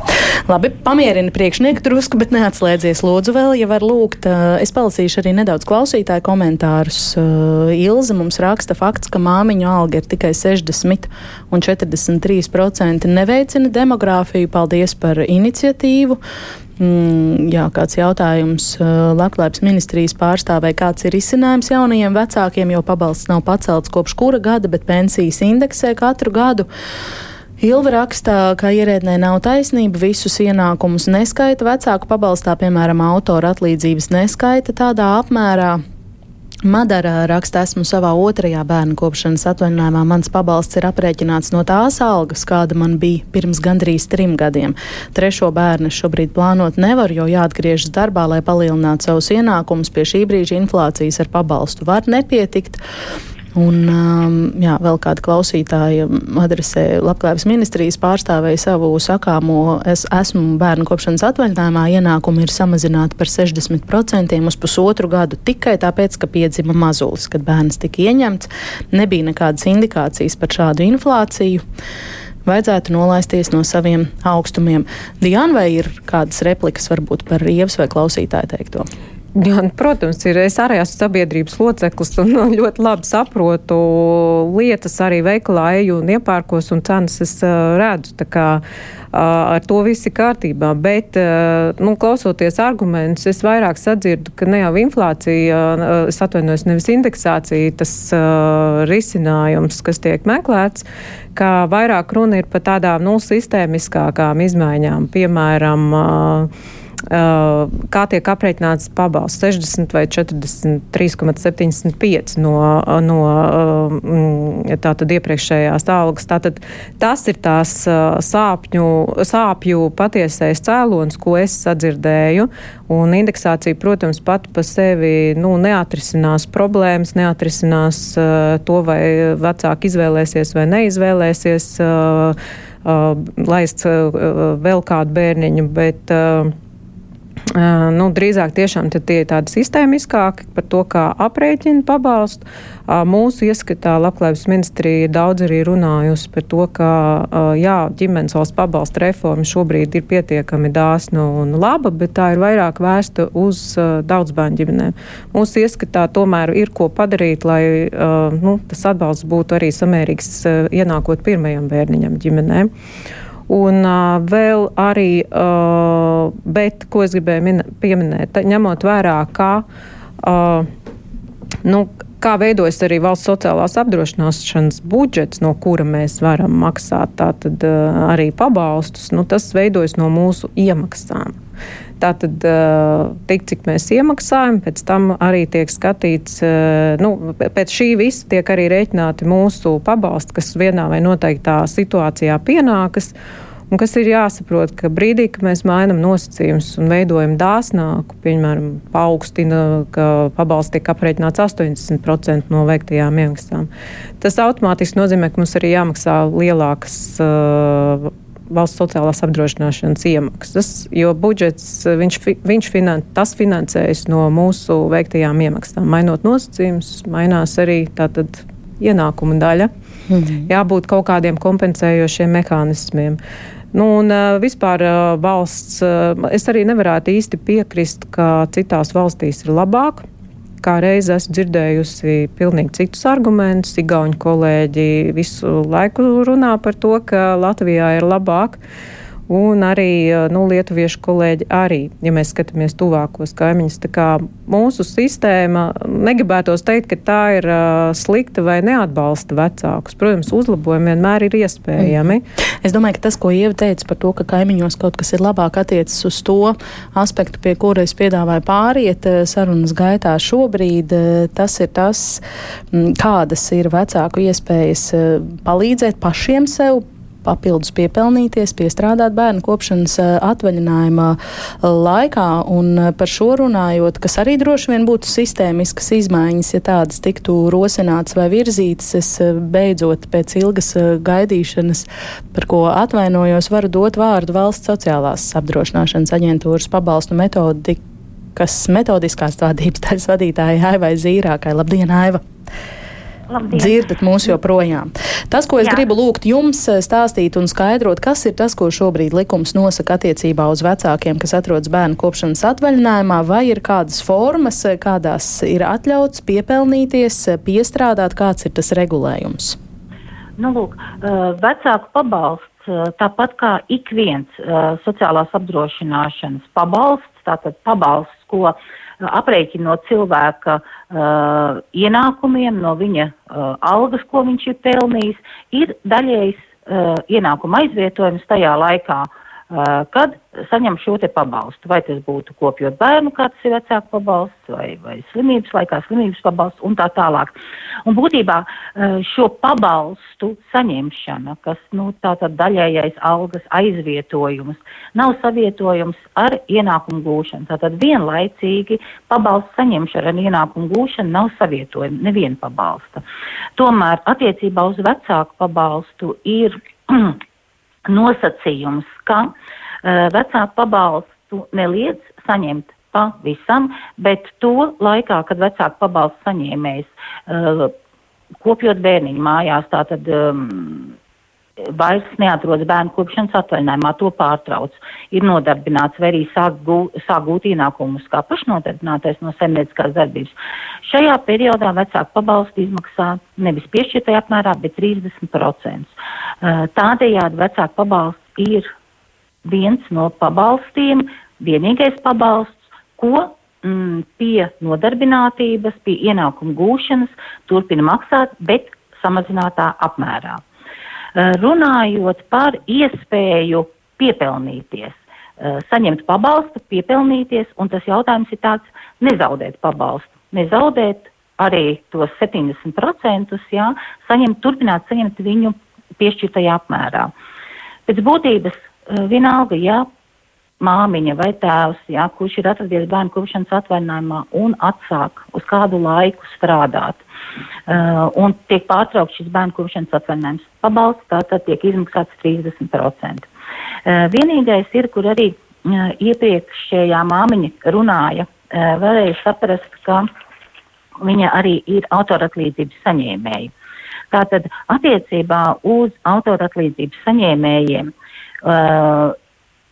labi. Pamierini priekšnieku drusku, bet neatslēdzies. Lūdzu, vēl, ja var lūgt, es palasīšu arī nedaudz klausītāju komentārus. Ilza mums raksta fakts, ka māmiņu alga ir tikai 60 un 43% neveicina demogrāfiju. Paldies par iniciatīvu. mm, jā, kāds jautājums Labklājības ministrijas pārstāvē, kāds ir risinājums jaunajiem vecākiem, jo pabalsts nav pacelts kopš kura gada, bet pensijas indeksē katru gadu. Ilva rakstā, ka ierēdnē nav taisnība, visus ienākumus neskaita vecāku pabalstā, piemēram, autora atlīdzības neskaita tādā apmērā. Madara raksta, esmu savā otrajā bērnu kopšanas atvaļinājumā. Mans pabalsts ir aprēķināts no tās algas, kāda man bija pirms gandrīz trim gadiem. Trešo bērnu šobrīd plānot nevar, jo jāatgriežas darbā, lai palielinātu savus ienākumus. Pie šī brīža inflācijas ar pabalstu var nepietikt. Un um, jā, vēl kāda klausītāja adresē Labklājības ministrijas pārstāvēja savu sakāmo, es esmu bērnu kopšanas atvaļinājumā, ienākumi ir samazināti par 60% uz pusotru gadu tikai tāpēc, ka piedzima mazulis, kad bērns tika ieņemts. Nebija nekādas indikācijas par šādu inflāciju vajadzētu nolaisties no saviem augstumiem. Diana, vai ir kādas replikas varbūt par Rievas vai klausītāju teikto? Jā, nu, protams, ir. Es arī esmu sabiedrības loceklis un ļoti labi saprotu lietas. Arī veikalā eju un iepērkos, un cenas es uh, redzu. Kā, uh, ar to viss ir kārtībā. Bet, uh, nu, klausoties argumentus, es vairāk sadzirdu, ka ne jau inflācija, es atvainojos, nevis indeksācija, tas risinājums, kas tiek meklēts, ka vairāk runa ir par tādām nu, sistēmiskākām izmaiņām, piemēram, kā tiek aprēķināts pabalsts 60 vai 43,75 no, no tātad iepriekšējās algas. Tātad tas ir tās sāpņu, sāpju patiesais cēlons, ko es sadzirdēju, un indeksācija, protams, pati pa sevi nu, neatrisinās problēmas, neatrisinās to, vai vecāki izvēlēsies vai neizvēlēsies laist vēl kādu bērniņu, bet Nu, drīzāk tiešām tie ir tādi sistēmiskāki par to, kā aprēķina pabalstu. Mūsu ieskatā Labklājības ministrija daudz arī runājusi par to, ka jā, ģimenes valsts pabalsta reforma šobrīd ir pietiekami dāsna un laba, bet tā ir vairāk vērsta uz daudz bērnu ģimenēm. Mūsu ieskatā tomēr ir ko padarīt, lai nu, tas atbalsts būtu arī samērīgs ienākot pirmajam bērniņam ģimenēm. Un uh, vēl arī, uh, bet, ko es gribēju min, pieminēt, ņemot vērā, kā, uh, nu, kā veidojas arī valsts sociālās apdrošināšanas budžets, no kura mēs varam maksāt tātad uh, arī pabalstus, nu, tas veidojas no mūsu iemaksām. Tātad, tik cik mēs iemaksājam, pēc tam arī tiek skatīts, nu, pēc šī visa tiek arī rēķināti mūsu pabalsti, kas vienā vai noteiktā situācijā pienākas. Un kas ir jāsaprot, ka brīdī, kad mēs mainām nosacījumus un veidojam dāsnāku, piemēram, paaugstina, ka pabalsts tiek aprēķināts 80% no veiktajām iemaksām, tas automātiski nozīmē, ka mums arī jāmaksā lielākas uh, valsts sociālās apdrošināšanas iemaksas, jo budžets viņš, viņš finan, tas finansējas no mūsu veiktajām iemaksām. Mainot nosacījumus, mainās arī tātad ienākuma daļa. Mhm. Jābūt kaut kādiem kompensējošiem mehānismiem. Nu, un, uh, vispār uh, valsts, es arī nevarētu īsti piekrist, ka citās valstīs ir labāk kā reiz esmu dzirdējusi pilnīgi citus argumentus. Igauņu kolēģi visu laiku runā par to, ka Latvijā ir labāk. Un arī nu, lietuviešu kolēģi arī, ja mēs skatāmies tuvākos kaimiņus, tā kā mūsu sistēma, negribētos teikt, ka tā ir uh, slikta vai neatbalsta vecākus. Protams, uzlabojumi vienmēr ir iespējami. Mm. Es domāju, ka tas, ko Ieva teica par to, ka kaimiņos kaut kas ir labāk attiecas uz to aspektu, pie kura es piedāvāju pāriet sarunas gaitā šobrīd, tas ir tas, kādas ir vecāku iespējas palīdzēt pašiem sev papildus piepelnīties, piestrādāt bērnu kopšanas eh, atvaļinājuma eh, laikā. Un eh, par šo runājot, kas arī droši vien būtu sistēmiskas izmaiņas, ja tādas tiktu rosināts vai virzītas, es beidzot pēc ilgas gaidīšanas, par ko atvainojos, varu dot vārdu valsts sociālās apdrošināšanas aģentūras pabalstu metodikas metodiskās vadības daļas vadītājai Aivai Zīrākai. Labdien, Aiva! Labdien. dzirdat mūs joprojām. Tas, ko es Jā. gribu lūgt jums eh, stāstīt un skaidrot, kas ir tas, ko šobrīd likums nosaka attiecībā uz vecākiem, kas atrodas bērnu kopšanas atvaļinājumā, vai ir kādas formas, eh, kādās ir atļauts piepelnīties, eh, piestrādāt, kāds ir tas regulējums? Nu, lūk, vecāku pabalsts tāpat kā ik viens sociālās apdrošināšanas pabalsts, tātad pabalsts, ko aprēķina no cilvēka uh, ienākumiem, no viņa uh, algas, ko viņš ir pelnījis, ir daļējs uh, ienākuma aizvietojums tajā laikā, uh, kad saņem šo te pabalstu. Vai tas būtu kopjot bērnu, kāds ir vecāku pabalsts, vai, vai slimības laikā slimības pabalsts un tā tālāk. Un būtībā šo pabalstu saņemšana, kas, nu, tātad daļējais algas aizvietojums, nav savietojums ar ienākumu gūšanu. Tātad vienlaicīgi pabalstu saņemšana ar ienākumu gūšanu nav savietojuma, neviena pabalsta. Tomēr attiecībā uz vecāku pabalstu ir nosacījums, ka uh, Eh, vecāku pabalstu neliedz saņemt pavisam, bet to laikā, kad vecāku pabalstu saņēmējs uh, kopjot bērniņu mājās, tātad um, vairs neatrodas bērnu kopšanas atvaļinājumā, to pārtrauc, ir nodarbināts vai arī sāk, gū, sāk gūt ienākumus kā pašnodarbinātais no saimnieciskās darbības. Šajā periodā vecāku pabalstu izmaksā nevis piešķirtajā apmērā, bet 30%. Uh, tādējādi vecāku pabalsts ir viens no pabalstiem, vienīgais pabalsts, ko mm, pie nodarbinātības, pie ienākumu gūšanas turpina maksāt, bet samazinātā apmērā. Eh, runājot par iespēju piepelnīties, eh, saņemt pabalstu, piepelnīties, un tas jautājums ir tāds - nezaudēt pabalstu, nezaudēt arī tos 70%, jā, saņemt, turpināt saņemt viņu piešķirtajā apmērā. Pēc būtības Eh, vienalga, ja māmiņa vai tēvs, ja, kurš ir atradies bērnu kopšanas atvaļinājumā un atsāk uz kādu laiku strādāt, uh, un tiek pārtraukts šis bērnu kopšanas atvaļinājums, pabalsts tātad tiek izmaksāts 30%. Uh, vienīgais ir, kur arī uh, iepriekšējā māmiņa runāja, uh, varēja saprast, ka viņa arī ir autoratlīdzības saņēmēja. Tātad attiecībā uz autoratlīdzības saņēmējiem uh,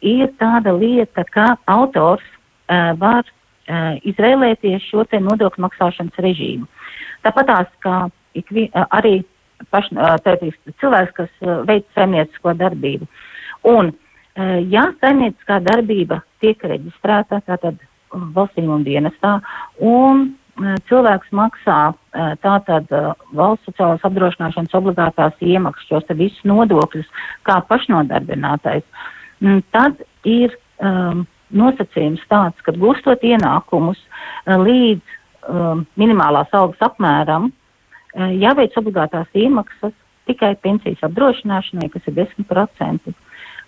ir tāda lieta, ka autors uh, var uh, izvēlēties šo nodokļu maksāšanas režīmu. Tāpat tās, kā ikvi, uh, arī paš, uh, tātīs, cilvēks, kas uh, veic saimniecisko darbību. Un, uh, ja saimnieciskā darbība tiek reģistrēta, tātad valsts un dienestā, un cilvēks maksā tātad valsts sociālās apdrošināšanas obligātās iemaksas, šos visus nodokļus kā pašnodarbinātais, tad ir um, nosacījums tāds, ka gūstot ienākumus līdz um, minimālās algas apmēram, jāveic obligātās iemaksas tikai pensijas apdrošināšanai, kas ir 10%.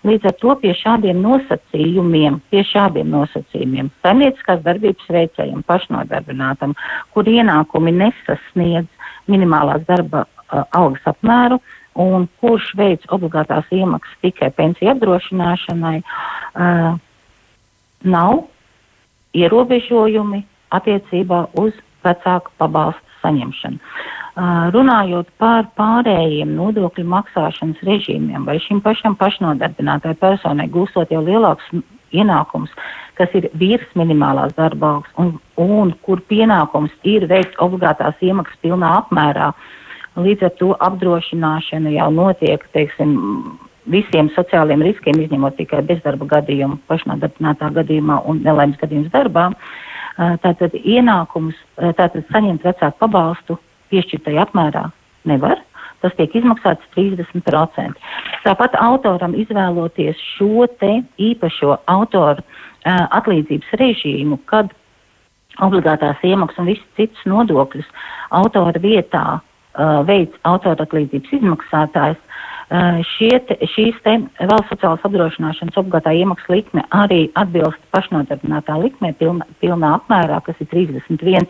Līdz ar to pie šādiem nosacījumiem, pie šādiem nosacījumiem saimnieciskās darbības veicējiem, pašnodarbinātam, kur ienākumi nesasniedz minimālās darba uh, algas apmēru un kurš veic obligātās iemaksas tikai pensiju apdrošināšanai, uh, nav ierobežojumi attiecībā uz vecāku pabalstu saņemšanu. Runājot par pārējiem nodokļu maksāšanas režīmiem vai šim pašam pašnodarbinātai personai gūstot jau lielāks ienākums, kas ir virs minimālās darba algas un, un kur pienākums ir veikt obligātās iemaksas pilnā apmērā, līdz ar to apdrošināšana jau notiek, teiksim, visiem sociāliem riskiem, izņemot tikai bezdarba gadījumu, pašnodarbinātā gadījumā un nelaimes gadījums darbā. Tātad ienākums, tātad saņemt vecāku pabalstu piešķirtajā apmērā nevar. Tas tiek izmaksāts 30%. Tāpat autoram izvēloties šo te īpašo autoru uh, atlīdzības režīmu, kad obligātās iemaksas un visas citas nodokļus autora vietā veids autora atlīdzības izmaksātājs, uh, te, šīs te valsts sociālās apdrošināšanas obligātā iemaksa likme arī atbilst pašnodarbinātā likmē pilna, pilnā apmērā, kas ir 31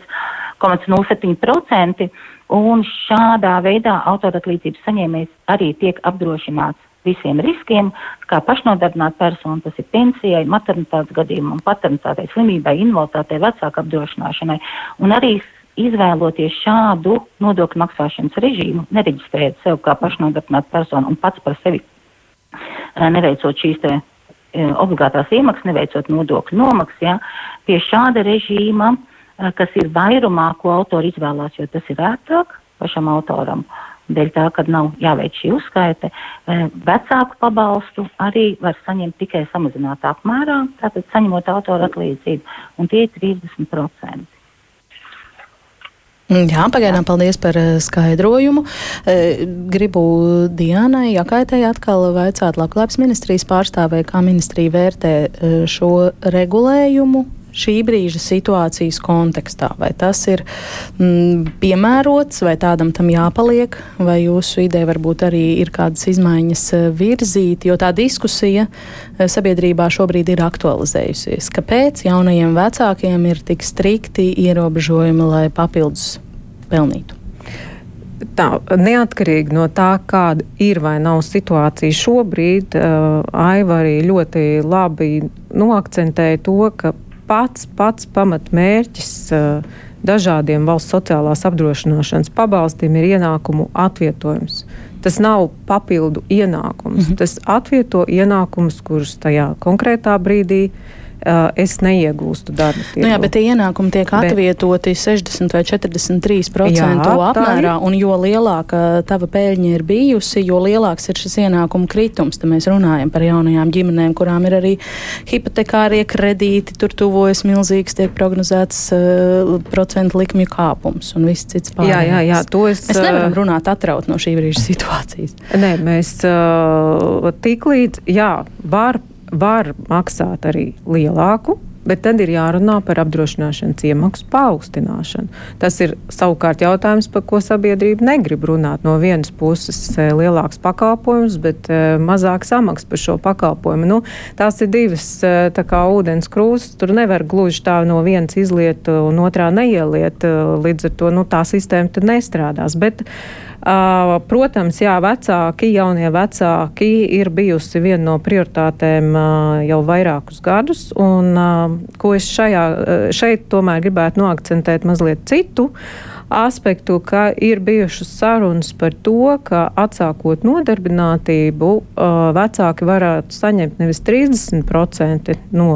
0,07%, un šādā veidā autoratlīdzības saņēmējs arī tiek apdrošināts visiem riskiem, kā pašnodarbināta persona, tas ir pensijai, maternitātes gadījumam, paternitātei, slimībai, invaliditātei, vecāku apdrošināšanai, un arī izvēloties šādu nodokļu maksāšanas režīmu, nereģistrējot sev kā pašnodarbinātu personu un pats par sevi eh, neveicot šīs te eh, obligātās iemaksas, neveicot nodokļu nomaksas, ja, pie šāda režīma Eh, kas ir vairumā, ko autori izvēlās, jo tas ir ērtāk pašam autoram. dēļ tā, ka nav jāveic šī uzskaite. Vecāku pabalstu arī var saņemt tikai samazinātā apmērā, tātad saņemot autora atlīdzību, un tie ir 30%. Jā, pagaidām paldies par skaidrojumu. Gribu Diānai Jakaitei atkal vaicāt Labklājības ministrijas pārstāvē, kā ministrija vērtē šo regulējumu šī brīža situācijas kontekstā. Vai tas ir mm, piemērots, vai tādam tam jāpaliek, vai jūsu ideja varbūt arī ir kādas izmaiņas eh, virzīt, jo tā diskusija eh, sabiedrībā šobrīd ir aktualizējusies. Kāpēc jaunajiem vecākiem ir tik strikti ierobežojumi, lai papildus pelnītu? Tā, neatkarīgi no tā, kāda ir vai nav situācija šobrīd, uh, Aiva arī ļoti labi noakcentēja to, ka pats, pats pamatmērķis uh, dažādiem valsts sociālās apdrošināšanas pabalstiem ir ienākumu atvietojums. Tas nav papildu ienākums. Mm -hmm. Tas atvieto ienākumus, kurus tajā konkrētā brīdī uh, es neiegūstu darbu. Nu jā, bet tie ienākumi tiek bet, atvietoti 60 vai 43% jā, apmērā, un jo lielāka tava pēļņa ir bijusi, jo lielāks ir šis ienākumu kritums. Tad mēs runājam par jaunajām ģimenēm, kurām ir arī hipotekārie kredīti, tur tuvojas milzīgs, tiek prognozēts uh, procentu likmju kāpums un viss cits pārējais. Jā, jā, jā, to es. Mēs nevaram runāt atraut no šī brīža situācijas. Nē, mēs uh, tik līdz, jā, var var maksāt arī lielāku, bet tad ir jārunā par apdrošināšanas iemaksu paaugstināšanu. Tas ir savukārt jautājums, par ko sabiedrība negrib runāt. No vienas puses eh, lielāks pakalpojums, bet eh, mazāk samaks par šo pakalpojumu. Nu, tās ir divas eh, kā ūdens krūzes. Tur nevar gluži tā no vienas izliet un otrā neieliet. Līdz ar to nu, tā sistēma nestrādās. Bet, Uh, protams, jā, vecāki, jaunie vecāki ir bijusi viena no prioritātēm uh, jau vairākus gadus, un uh, ko es šajā, šeit tomēr gribētu noakcentēt mazliet citu aspektu, ka ir bijušas sarunas par to, ka atsākot nodarbinātību, vecāki varētu saņemt nevis 30% no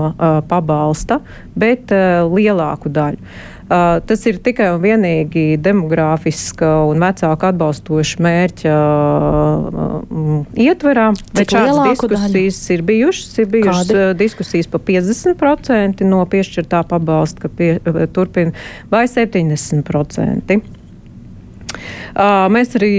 pabalsta, bet lielāku daļu. Tas ir tikai un vienīgi demogrāfiska un vecāku atbalstoša mērķa ietverā. Bet šādas diskusijas daļu? ir bijušas. Ir bijušas Kādi? diskusijas par 50% no piešķirtā pabalsta, ka pie, turpina vai 70%. Mēs arī,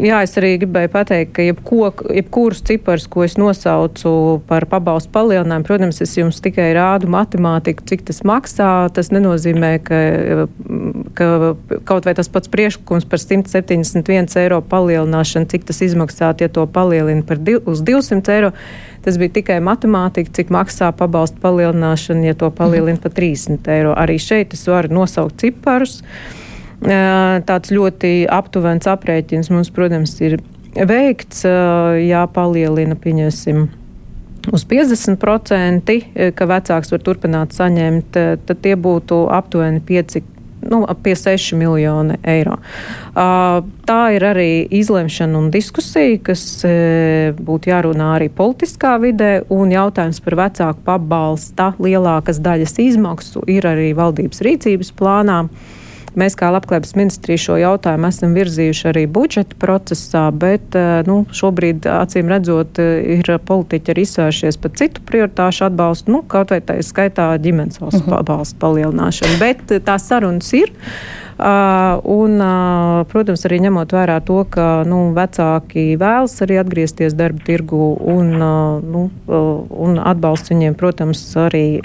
jā, es arī gribēju pateikt, ka jebko, jebkurus ciparus, ko es nosaucu par pabalstu palielinājumu, protams, es jums tikai rādu matemātiku, cik tas maksā. Tas nenozīmē, ka, ka kaut vai tas pats priekšlikums par 171 eiro palielināšanu, cik tas izmaksāt, ja to palielina par div, uz 200 eiro. Tas bija tikai matemātika, cik maksā pabalstu palielināšana, ja to palielina par 30 eiro. Arī šeit es varu nosaukt ciparus. Uh, Tāds ļoti aptuvens aprēķins mums, protams, ir veikts, jāpalielina, pieņemsim, uz 50%, ka vecāks var turpināt saņemt, tad tie būtu aptuveni 5 nu, pie 6 miljoni eiro. Tā ir arī izlemšana un diskusija, kas būtu jārunā arī politiskā vidē, un jautājums par vecāku pabalsta lielākas daļas izmaksu ir arī valdības rīcības plānā. Mēs kā Labklājības ministrija šo jautājumu esam virzījuši arī budžeta procesā, bet eh, nu, šobrīd, acīm redzot, ir politiķi arī izsvēršies par citu prioritāšu atbalstu, nu, kaut vai tā skaitā ģimenes valsts mhm. -huh. atbalstu palielināšanu. Bet eh, tās sarunas ir. Uh, un, uh, protams, arī ņemot vērā to, ka nu, vecāki vēlas arī atgriezties darba tirgu un, uh, nu, un atbalsts viņiem, protams, arī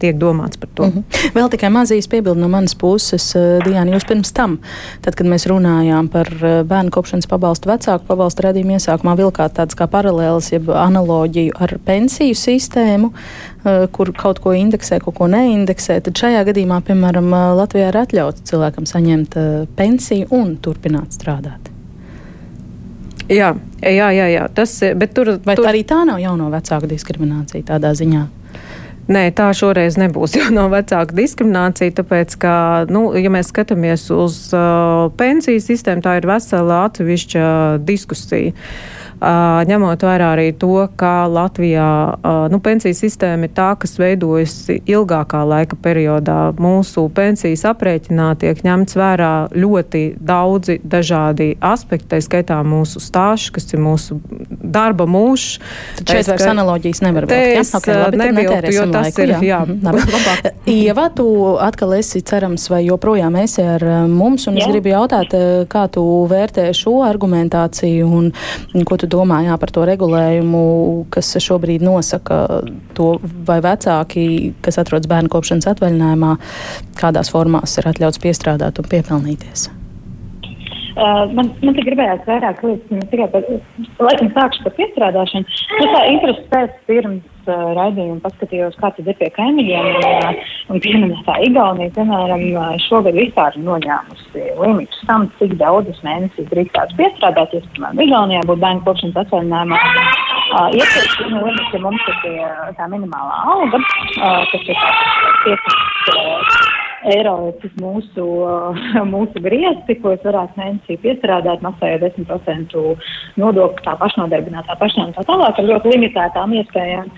tiek domāts par to. Mm -hmm. Vēl tikai mazīs piebildi no manas puses, eh, Diana, jūs pirms tam, tad, kad mēs runājām par eh, bērnu kopšanas pabalstu vecāku pabalstu radījumu iesākumā, vilkāt tādas kā paralēlas, jeb analoģiju ar pensiju sistēmu, eh, kur kaut ko indeksē, kaut ko neindeksē, tad šajā gadījumā, piemēram, Latvijā ir atļauts cilvēkam saņemt pensiju un turpināt strādāt. Jā, jā, jā, jā. Tas, bet tur, Vai tur... tā arī tā nav jauno vecāku diskriminācija tādā ziņā? Nē, tā šoreiz nebūs jau no vecāka diskriminācija, tāpēc, ka, nu, ja mēs skatāmies uz uh, pensiju sistēmu, tā ir vesela atsevišķa diskusija. Ņemot vērā arī to, ka Latvijā nu, pensiju sistēma ir tā, kas veidojas ilgākā laika periodā. Mūsu pensijas aprēķinā tiek ņemts vērā ļoti daudzi dažādi aspekti, tā skaitā mūsu stāsts, kas ir mūsu darba mūžs. Tad šeit vairs analoģijas nevar būt. Es okay, labi, neviltu, jo tas laiku, ir, jā. jā. Mhm, Ieva, tu atkal esi cerams vai joprojām esi ar mums, un jā. es gribu jautāt, kā tu vērtē šo argumentāciju un ko tu domā jā, par to regulējumu, kas šobrīd nosaka to, vai vecāki, kas atrodas bērnu kopšanas atvaļinājumā, kādās formās ir atļauts piestrādāt un piepelnīties. Uh, man, man te gribējās vairāk lietas, ne tikai par, laikam sākšu par piestrādāšanu. Es tā interesi pēc pirms uh, raidījuma paskatījos, kā tad ir pie kaimiņiem, un, uh, un pieminētā Igaunija, piemēram, šogad vispār noņēmusi limitus tam, cik daudzas mēnesis drīkstās piestrādāties, piemēram, Igaunijā būtu bērnu kopšanas atvaļinājumā. Uh, Iepriekš nu, mums ir tie, tā minimālā alga, uh, kas ir 15 uh, eiro ir mūsu, mūsu griezti, ko es varētu mēnesī piestrādāt, maksājot 10% nodokli tā pašnodarbinātā pašām tā tālāk ar ļoti limitētām iespējām.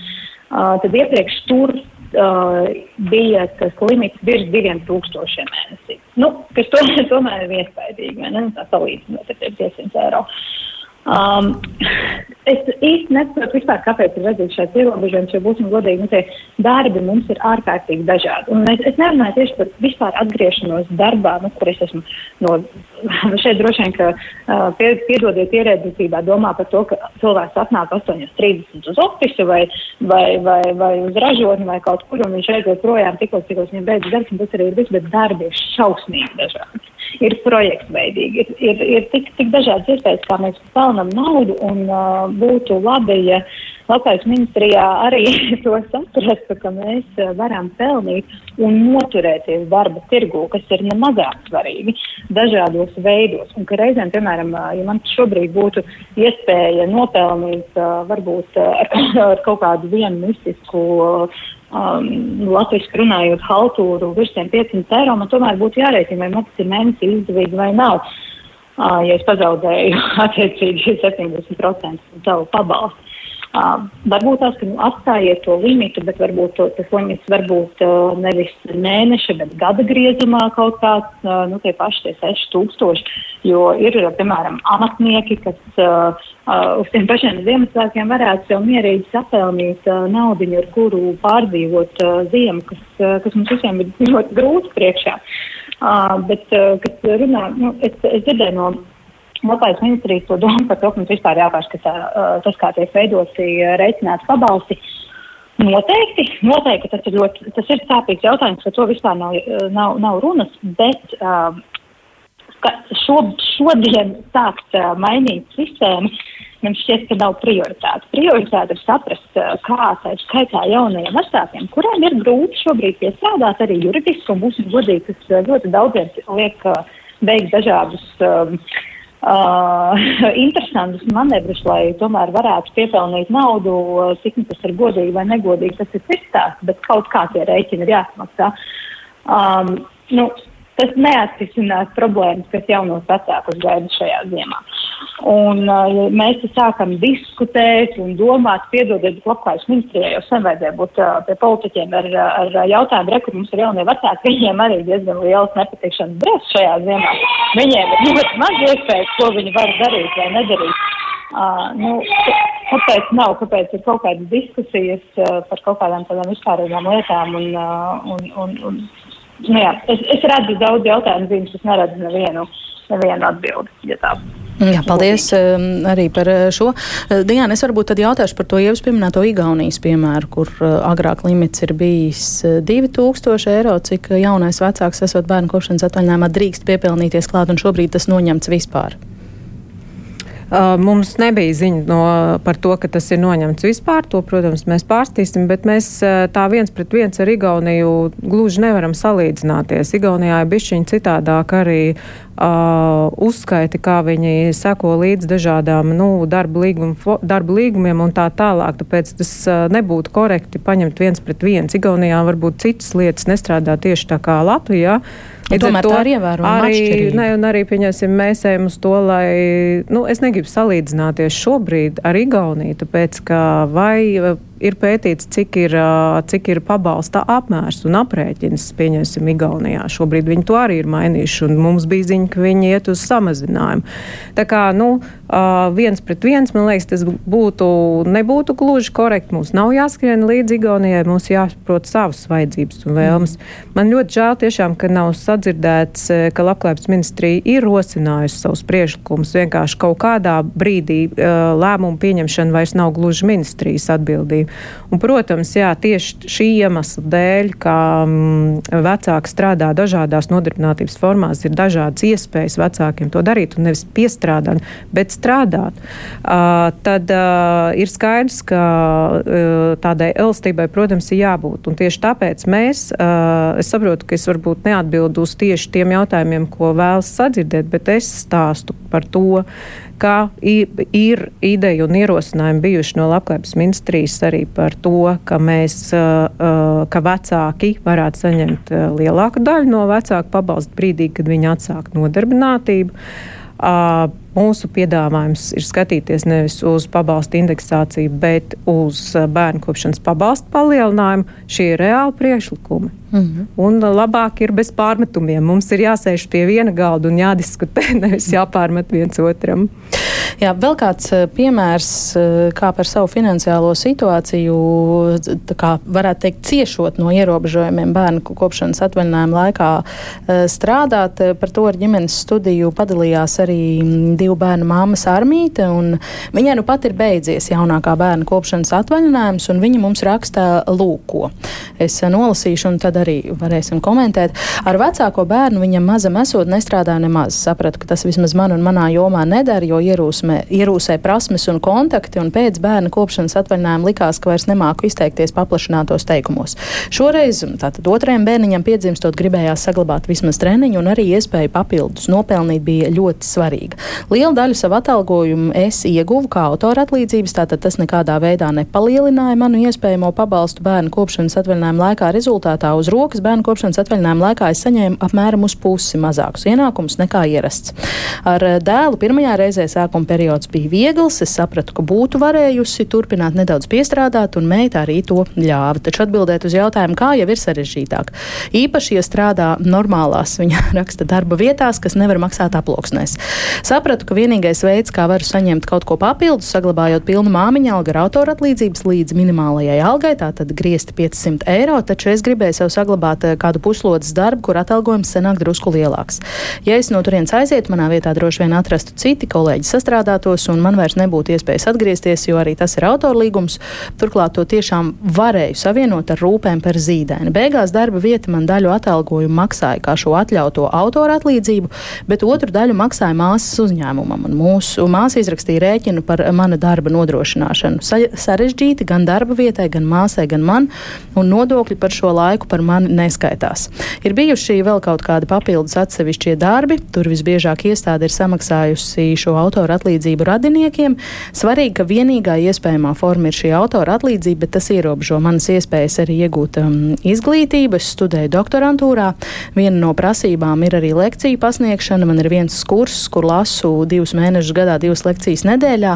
Uh, tad iepriekš tur uh, bija tas limits virs 2000 mēnesī. Nu, kas to, tomēr ir iespaidīgi, vai ne? Tā salīdzinot ar 500 eiro. Um, es īsti nesaprotu, vispār, kāpēc ir vajadzīgs šāds ierobežojums, jo būsim godīgi, nu, tie darbi mums ir ārkārtīgi dažādi. Un es, es nerunāju tieši par vispār atgriešanos darbā, nu, kur es esmu no, šeit droši vien, ka uh, pie, piedodiet ierēdzītībā domā par to, ka cilvēks atnāk 8.30 uz ofisu vai, vai, vai, vai uz ražotni vai kaut kur, un viņš aiziet projām tikko, tikko viņam beidzas darbs, un tas arī ir viss, bet darbi ir šausmīgi dažādi ir projektveidīgi. Ir, ir, ir tik, tik dažādas iespējas, kā mēs pelnām naudu, un uh, būtu labi, ja Latvijas ministrijā arī to saprastu, ka mēs uh, varam pelnīt un noturēties darba tirgū, kas ir nemazāk svarīgi dažādos veidos. Un ka reizēm, piemēram, uh, ja man šobrīd būtu iespēja nopelnīt uh, varbūt ar, ar kaut kādu vienu mistisku um, latviešu runājot haltūru virs 500 eiro, man tomēr būtu jārēķina, vai man tas ir mēnesī izdevīgi vai nav. Uh, ja es pazaudēju attiecīgi 70% savu pabalstu. Uh, varbūt tās, ka nu, atstājiet to limitu, bet varbūt to, tas limits varbūt uh, nevis mēneša, bet gada griezumā kaut kāds, uh, nu, tie paši tie 6000, jo ir, piemēram, amatnieki, kas uh, uh, uz tiem pašiem Ziemassvētkiem varētu sev mierīgi sapelnīt uh, naudiņu, ar kuru pārdzīvot uh, ziemu, kas, uh, kas mums visiem ir ļoti grūti priekšā. Uh, bet, uh, kad runā, nu, es, es dzirdēju no Labais ministrijas to domu par to, ka mums vispār jāpārskatā tas, kā tiek veidoti rēķināti pabalsti. Noteikti, noteikti tas ir ļoti, tas ir sāpīgs jautājums, par to vispār nav, nav, nav runas, bet uh, šo, šodien sākt uh, mainīt sistēmu, man šķiet, ka nav prioritāte. Prioritāte ir saprast, uh, kā tā ir skaitā jaunajiem vecākiem, kuriem ir grūti šobrīd piestrādāt arī juridiski, un būsim godīgi, kas ļoti daudziem liek uh, veikt dažādus um, uh, interesantus manevrus, lai tomēr varētu piepelnīt naudu, cik nu tas ir godīgi vai negodīgi, tas ir cits stāsts, bet kaut kā tie rēķini ir jāsmaksā. Um, nu, tas neatrisinās problēmas, kas jaunos vecākus gaida šajā ziemā. Un ja mēs sākam diskutēt un domāt, piedodiet, labklājības ministrijai jau sen vajadzēja būt uh, pie politiķiem ar, ar jautājumu, re, kur mums ir jaunie vecāki, viņiem arī diezgan liels nepatikšanas brēs šajā ziemā. Viņiem ir ļoti maz iespējas, ko viņi var darīt vai nedarīt. Uh, nu, kāpēc nav, kāpēc ir kaut kādas diskusijas uh, par kaut kādām tādām vispārīgām lietām un, uh, un, un, un nu jā, es, es redzu daudz jautājumu zīmes, es neredzu nevienu, nevienu atbildi, ja. Jā, paldies um, arī par uh, šo. Uh, Diana, es varbūt tad jautāšu par to ievas pieminēto Igaunijas piemēru, kur uh, agrāk limits ir bijis 2000 eiro, cik jaunais vecāks esot bērnu kopšanas atvaļinājumā drīkst piepelnīties klāt, un šobrīd tas noņemts vispār. Mums nebija ziņa no, par to, ka tas ir noņemts vispār. To, protams, mēs pārstīsim, bet mēs tā viens pret viens ar Igauniju gluži nevaram salīdzināties. Igaunijā ir bišķiņi citādāk arī uh, uzskaiti, kā viņi seko līdz dažādām nu, darba, līgum, darba līgumiem un tā tālāk. Tāpēc tas uh, nebūtu korekti paņemt viens pret viens. Igaunijā varbūt citas lietas nestrādā tieši tā kā Latvijā. Ja tomēr to, tā ir ievērojama arī, atšķirība. ne, un arī, pieņemsim, mēs ejam uz to, lai, nu, es negribu salīdzināties šobrīd ar Igauniju, tāpēc, ka vai ir pētīts, cik ir, cik ir pabalsta apmērs un aprēķins, pieņemsim, Igaunijā. Šobrīd viņi to arī ir mainījuši, un mums bija ziņa, ka viņi iet uz samazinājumu. Tā kā, nu, viens pret viens, man liekas, tas būtu, nebūtu gluži korekti. Mums nav jāskrien līdz Igaunijai, mums jāsaprot savas vajadzības un vēlmes. Mm. Man ļoti žēl tiešām, ka nav sadzirdēts, ka Labklājības ministrija ir rosinājusi savus priekšlikumus. Vienkārši kaut kādā brīdī lēmumu pieņemšana vairs nav gluži ministrijas atbildība. Un, protams, jā, tieši šī iemesla dēļ, ka mm, vecāki strādā dažādās nodarbinātības formās, ir dažādas iespējas vecākiem to darīt un nevis piestrādāt, bet strādāt. Uh, tad uh, ir skaidrs, ka uh, tādai elastībai, protams, ir jābūt. Un tieši tāpēc mēs, uh, es saprotu, ka es varbūt neatbildu uz tieši tiem jautājumiem, ko vēlas sadzirdēt, bet es stāstu par to, ka ir ideja un ierosinājumi bijuši no Labklājības ministrijas arī par to, ka mēs, ka vecāki varētu saņemt lielāku daļu no vecāku pabalstu brīdī, kad viņi atsāk nodarbinātību. Mūsu piedāvājums ir skatīties nevis uz pabalstu indeksāciju, bet uz bērnu kopšanas pabalstu palielinājumu. Šie ir reāli priekšlikumi. Mm -hmm. Un labāk ir bez pārmetumiem. Mums ir jāsēž pie viena galda un jādiskutē, nevis jāpārmet viens otram. Jā, vēl kāds piemērs, kā par savu finansiālo situāciju, kā varētu teikt, ciešot no ierobežojumiem bērnu kopšanas atvaļinājuma laikā strādāt. Par to ar ģimenes studiju padalījās arī divu bērnu māmas armīte. Viņai nu pat ir beidzies jaunākā bērna kopšanas atvaļinājums, un viņa mums raksta lūko. Es nolasīšu, un tad arī varēsim komentēt. Ar vecāko bērnu viņam mazam esot nestrādāja nemaz. Sapratu, ka tas vismaz man un manā jomā nedara, jo ierūsmē, ierūsē prasmes un kontakti, un pēc bērna kopšanas atvaļinājuma likās, ka vairs nemāku izteikties paplašinātos teikumos. Šoreiz, tātad otrajam bērniņam piedzimstot, gribējās saglabāt vismaz treniņu, un arī iespēju papildus nopelnīt bija ļoti svarīga. Lielu daļu savu atalgojumu es ieguvu kā autora atlīdzības, tātad tas nekādā veidā nepalielināja manu iespējamo pabalstu bērnu kopšanas atvaļinājuma laikā. Rezultātā uz rokas bērnu kopšanas atvaļinājuma laikā es saņēmu apmēram uz pusi mazākus ienākumus nekā ierasts. Ar dēlu pirmajā reizē sākuma periods bija viegls, es sapratu, ka būtu varējusi turpināt nedaudz piestrādāt, un meita arī to ļāva. Taču atbildēt uz jautājumu, kā jau ir sarežģītāk. Īpaši, ja strādā normālās viņa raksta darba vietās, kas nevar maksāt aploksnēs. Sapratu, Uzskatu, ka vienīgais veids, kā varu saņemt kaut ko papildus, saglabājot pilnu māmiņa algu ar autora atlīdzības līdz minimālajai algai, tātad griezti 500 eiro, taču es gribēju sev saglabāt eh, kādu puslodes darbu, kur atalgojums senāk drusku lielāks. Ja es no turienes aizietu, manā vietā droši vien atrastu citi kolēģi sastrādātos, un man vairs nebūtu iespējas atgriezties, jo arī tas ir autora līgums. Turklāt to tiešām varēju savienot ar rūpēm par zīdēni. Beigās darba vieta man daļu atalgojumu maksāja kā šo atļauto autora atlīdzību, bet otru daļu maksāja māsas uzņēmums uzņēmumam. Un mūsu māsa izrakstīja rēķinu par mana darba nodrošināšanu. Sa sarežģīti gan darba vietai, gan māsai, gan man, un nodokļi par šo laiku par mani neskaitās. Ir bijuši vēl kaut kādi papildus atsevišķie darbi, tur visbiežāk iestāde ir samaksājusi šo autoru atlīdzību radiniekiem. Svarīgi, ka vienīgā iespējamā forma ir šī autora atlīdzība, bet tas ierobežo manas iespējas arī iegūt um, izglītību. Es studēju doktorantūrā. Viena no prasībām ir arī lekciju pasniegšana. Man ir viens kurs, kur lasu divus mēnešus gadā, divas lekcijas nedēļā.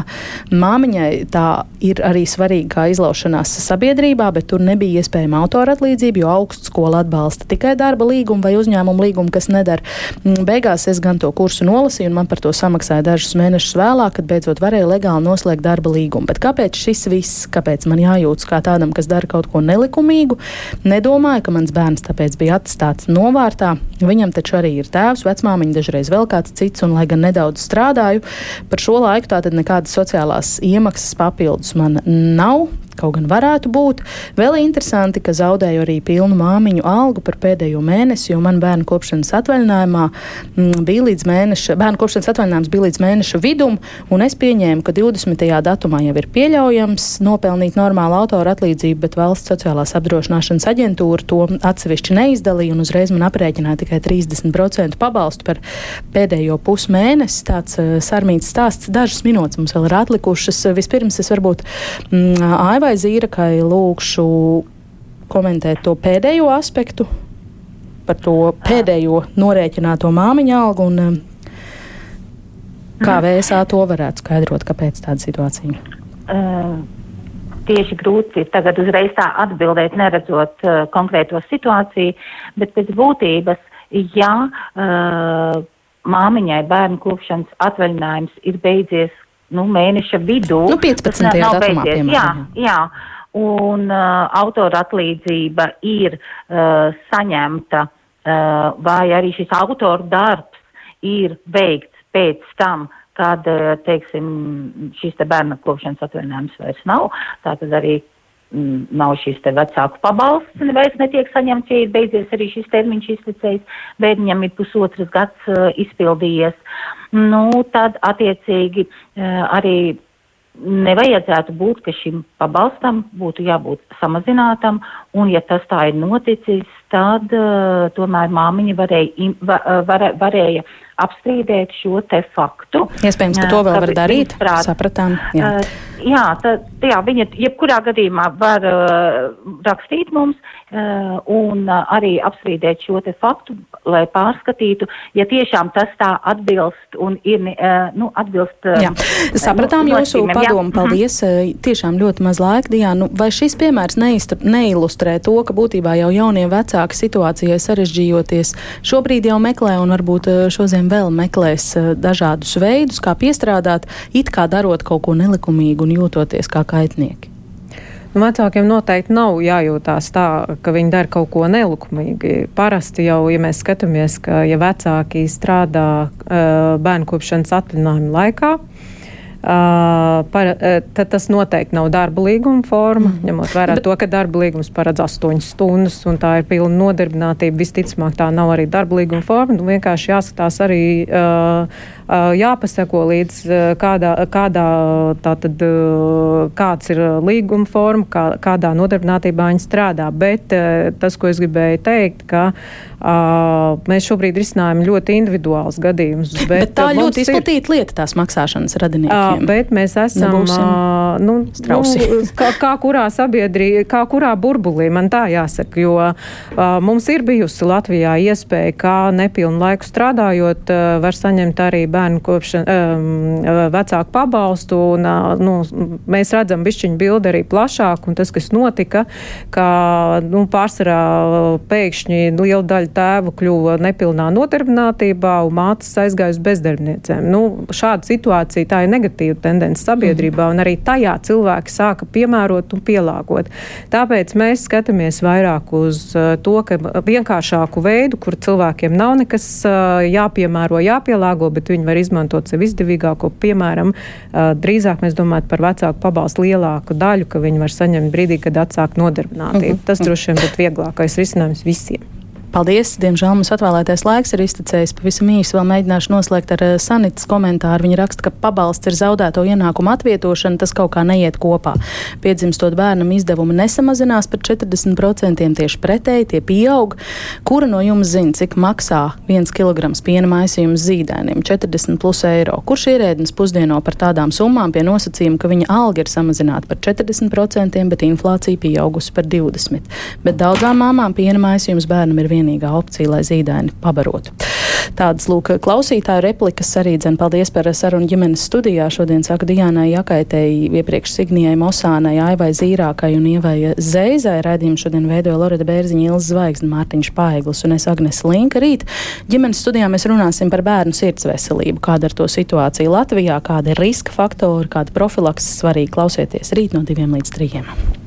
Māmiņai tā ir arī svarīga kā izlaušanās sabiedrībā, bet tur nebija iespējama autora atlīdzība, jo augstskola atbalsta tikai darba līgumu vai uzņēmumu līgumu, kas nedara. Mm, beigās es gan to kursu nolasīju, un man par to samaksāja dažus mēnešus vēlāk, kad beidzot varēju legāli noslēgt darba līgumu. Bet kāpēc šis viss, kāpēc man jājūtas kā tādam, kas dara kaut ko nelikumīgu? Nedomāju, ka mans bērns tāpēc bija atstāts novārtā. Viņam taču arī ir tēvs, vecmāmiņa, dažreiz vēl kāds cits, un lai gan nedaudz strādāju. Par šo laiku tātad nekādas sociālās iemaksas papildus man nav. Kaut gan varētu būt. Vēl interesanti, ka zaudēju arī pilnu māmiņu algu par pēdējo mēnesi, jo man bērnu kopšanas atvaļinājumā mm, bija līdz mēneša, bērnu kopšanas atvaļinājums bija līdz mēneša vidum, un es pieņēmu, ka 20. datumā jau ir pieļaujams nopelnīt normālu autora atlīdzību, bet valsts sociālās apdrošināšanas aģentūra to atsevišķi neizdalīja un uzreiz man aprēķināja tikai 30% pabalstu par pēdējo pusmēnesi. Tāds uh, sarmīts stāsts. Dažas minūtes mums vēl ir atlikušas. Vispirms es varbūt mm, Aivai Zīrakai lūkšu komentēt to pēdējo aspektu. par to pēdējo norēķināto māmiņu algu. Un, um, kā mhm. VSA to varētu skaidrot, kāpēc tāda situācija? Uh, tieši grūti tagad uzreiz tā atbildēt, neredzot uh, konkrēto situāciju, bet pēc būtības, ja uh, māmiņai bērnu kopšanas atvaļinājums ir beidzies nu, mēneša vidū, nu, 15. datumā, beidzies, jā, jā, un uh, autora atlīdzība ir uh, saņemta, uh, vai arī šis autora darbs ir veikts pēc tam, kad, uh, teiksim, šis te bērna kopšanas atvaļinājums vairs nav, tātad arī mm, nav šis te vecāku pabalsts, vairs netiek saņemts, ja ir beidzies arī šis termiņš izlicējis, bērniņam ir pusotras gads uh, izpildījies, nu, tad attiecīgi uh, arī nevajadzētu būt, ka šim pabalstam būtu jābūt samazinātam, un ja tas tā ir noticis, tad uh, tomēr māmiņa varēja, va, var, varēja apstrīdēt šo te faktu. Iespējams, ka to vēl var darīt. Sapratām. Jā, uh, jā, tad, jā viņa jebkurā gadījumā var uh, rakstīt mums uh, un uh, arī apstrīdēt šo te faktu, lai pārskatītu, ja tiešām tas tā atbilst un ir, uh, nu, atbilst. Uh, jā. Sapratām nu, jūsu padomu, jā. paldies. Mm. Tiešām ļoti maz laika, Diana. Nu, vai šis piemērs neilustrē to, ka būtībā jau jaunie vecāki situācijai sarežģījoties šobrīd jau meklē un varbūt šodien vēl meklēs dažādus veidus, kā piestrādāt, it kā darot kaut ko nelikumīgu un jūtoties kā kaitnieki? Nu, vecākiem noteikti nav jājūtās tā, ka viņi dara kaut ko nelikumīgi. Parasti jau, ja mēs skatāmies, ka ja vecāki strādā uh, bērnu kopšanas atvaļinājuma laikā, uh, par, tad tas noteikti nav darba līguma forma, mm. ņemot vērā Bet... to, ka darba līgums paredz 8 stundas un tā ir pilna nodarbinātība. Visticamāk, tā nav arī darba līguma forma. Nu, vienkārši jāskatās arī, uh, uh, jāpaseko līdz uh, kādā, kādā tātad, uh, kāds ir līguma forma, kā, kādā nodarbinātībā viņi strādā. Bet tas, ko es gribēju teikt, ka mēs šobrīd risinājam ļoti individuāls gadījumus. Bet, bet tā ļoti izplatīta lieta tās maksāšanas radiniekiem. Uh, bet mēs esam uh, nu, strausi. Nu, kā, kā kurā sabiedrī, kā kurā burbulī, man tā jāsaka, jo uh, mums ir bijusi Latvijā iespēja, kā nepilnu laiku strādājot, var saņemt arī bērnu kopšanu, um, vecāku pabalstu. Un, uh, nu, mēs redzam bišķiņu bildi arī plašāk, un tas, kas notika, ka nu, pārsvarā pēkšņi liela daļa tēvu kļuva nepilnā nodarbinātībā un mātes aizgāja uz bezdarbniecēm. Nu, šāda situācija tā ir negatīva tendence sabiedrībā, un arī tajā cilvēki sāka piemērot un pielāgot. Tāpēc mēs skatāmies vairāk uz to, ka vienkāršāku veidu, kur cilvēkiem nav nekas jāpiemēro, jāpielāgo, bet viņi var izmantot sev izdevīgāko. Piemēram, uh, drīzāk mēs domājam par vecāku pabalstu lielāku daļu, ka viņi var saņemt brīdī, kad atsāk nodarbinātību. Tas droši vien būtu vieglākais risinājums visiem. Paldies! Diemžēl mums atvēlētais laiks ir iztecējis. Pavisam īsi vēl mēģināšu noslēgt ar eh, Sanitas komentāru. Viņa raksta, ka pabalsts ir zaudēto ienākumu atvietošana, tas kaut kā neiet kopā. Piedzimstot bērnam izdevumi nesamazinās par 40%, tieši pretēji tie pieaug. Kura no jums zina, cik maksā viens kilograms piena maisījums zīdainim - 40 plus eiro? Kurš ierēdnis pusdieno par tādām summām pie nosacījuma, ka viņa alga ir samazināta par 40%, bet inflācija pieaugusi par 20%? Bet daudzām māmām piena maisījums bērnam ir viens vienīgā opcija, lai zīdaini pabarotu. Tādas lūk klausītāju replikas arī dzen paldies par sarunu ģimenes studijā. Šodien saku Dijānai Jakaitei, iepriekš Signijai Mosānai, Aivai Zīrākai un Ievai Zeizai. Radījumu šodien veidoja Loreta Bērziņa, Ilza Zvaigzne, Mārtiņš Paiglis un es Agnes Linka. Rīt ģimenes studijā mēs runāsim par bērnu sirds veselību, kāda ir to situācija Latvijā, kāda ir riska faktori, kāda profilakses svarīgi klausieties rīt no diviem līdz trījiem.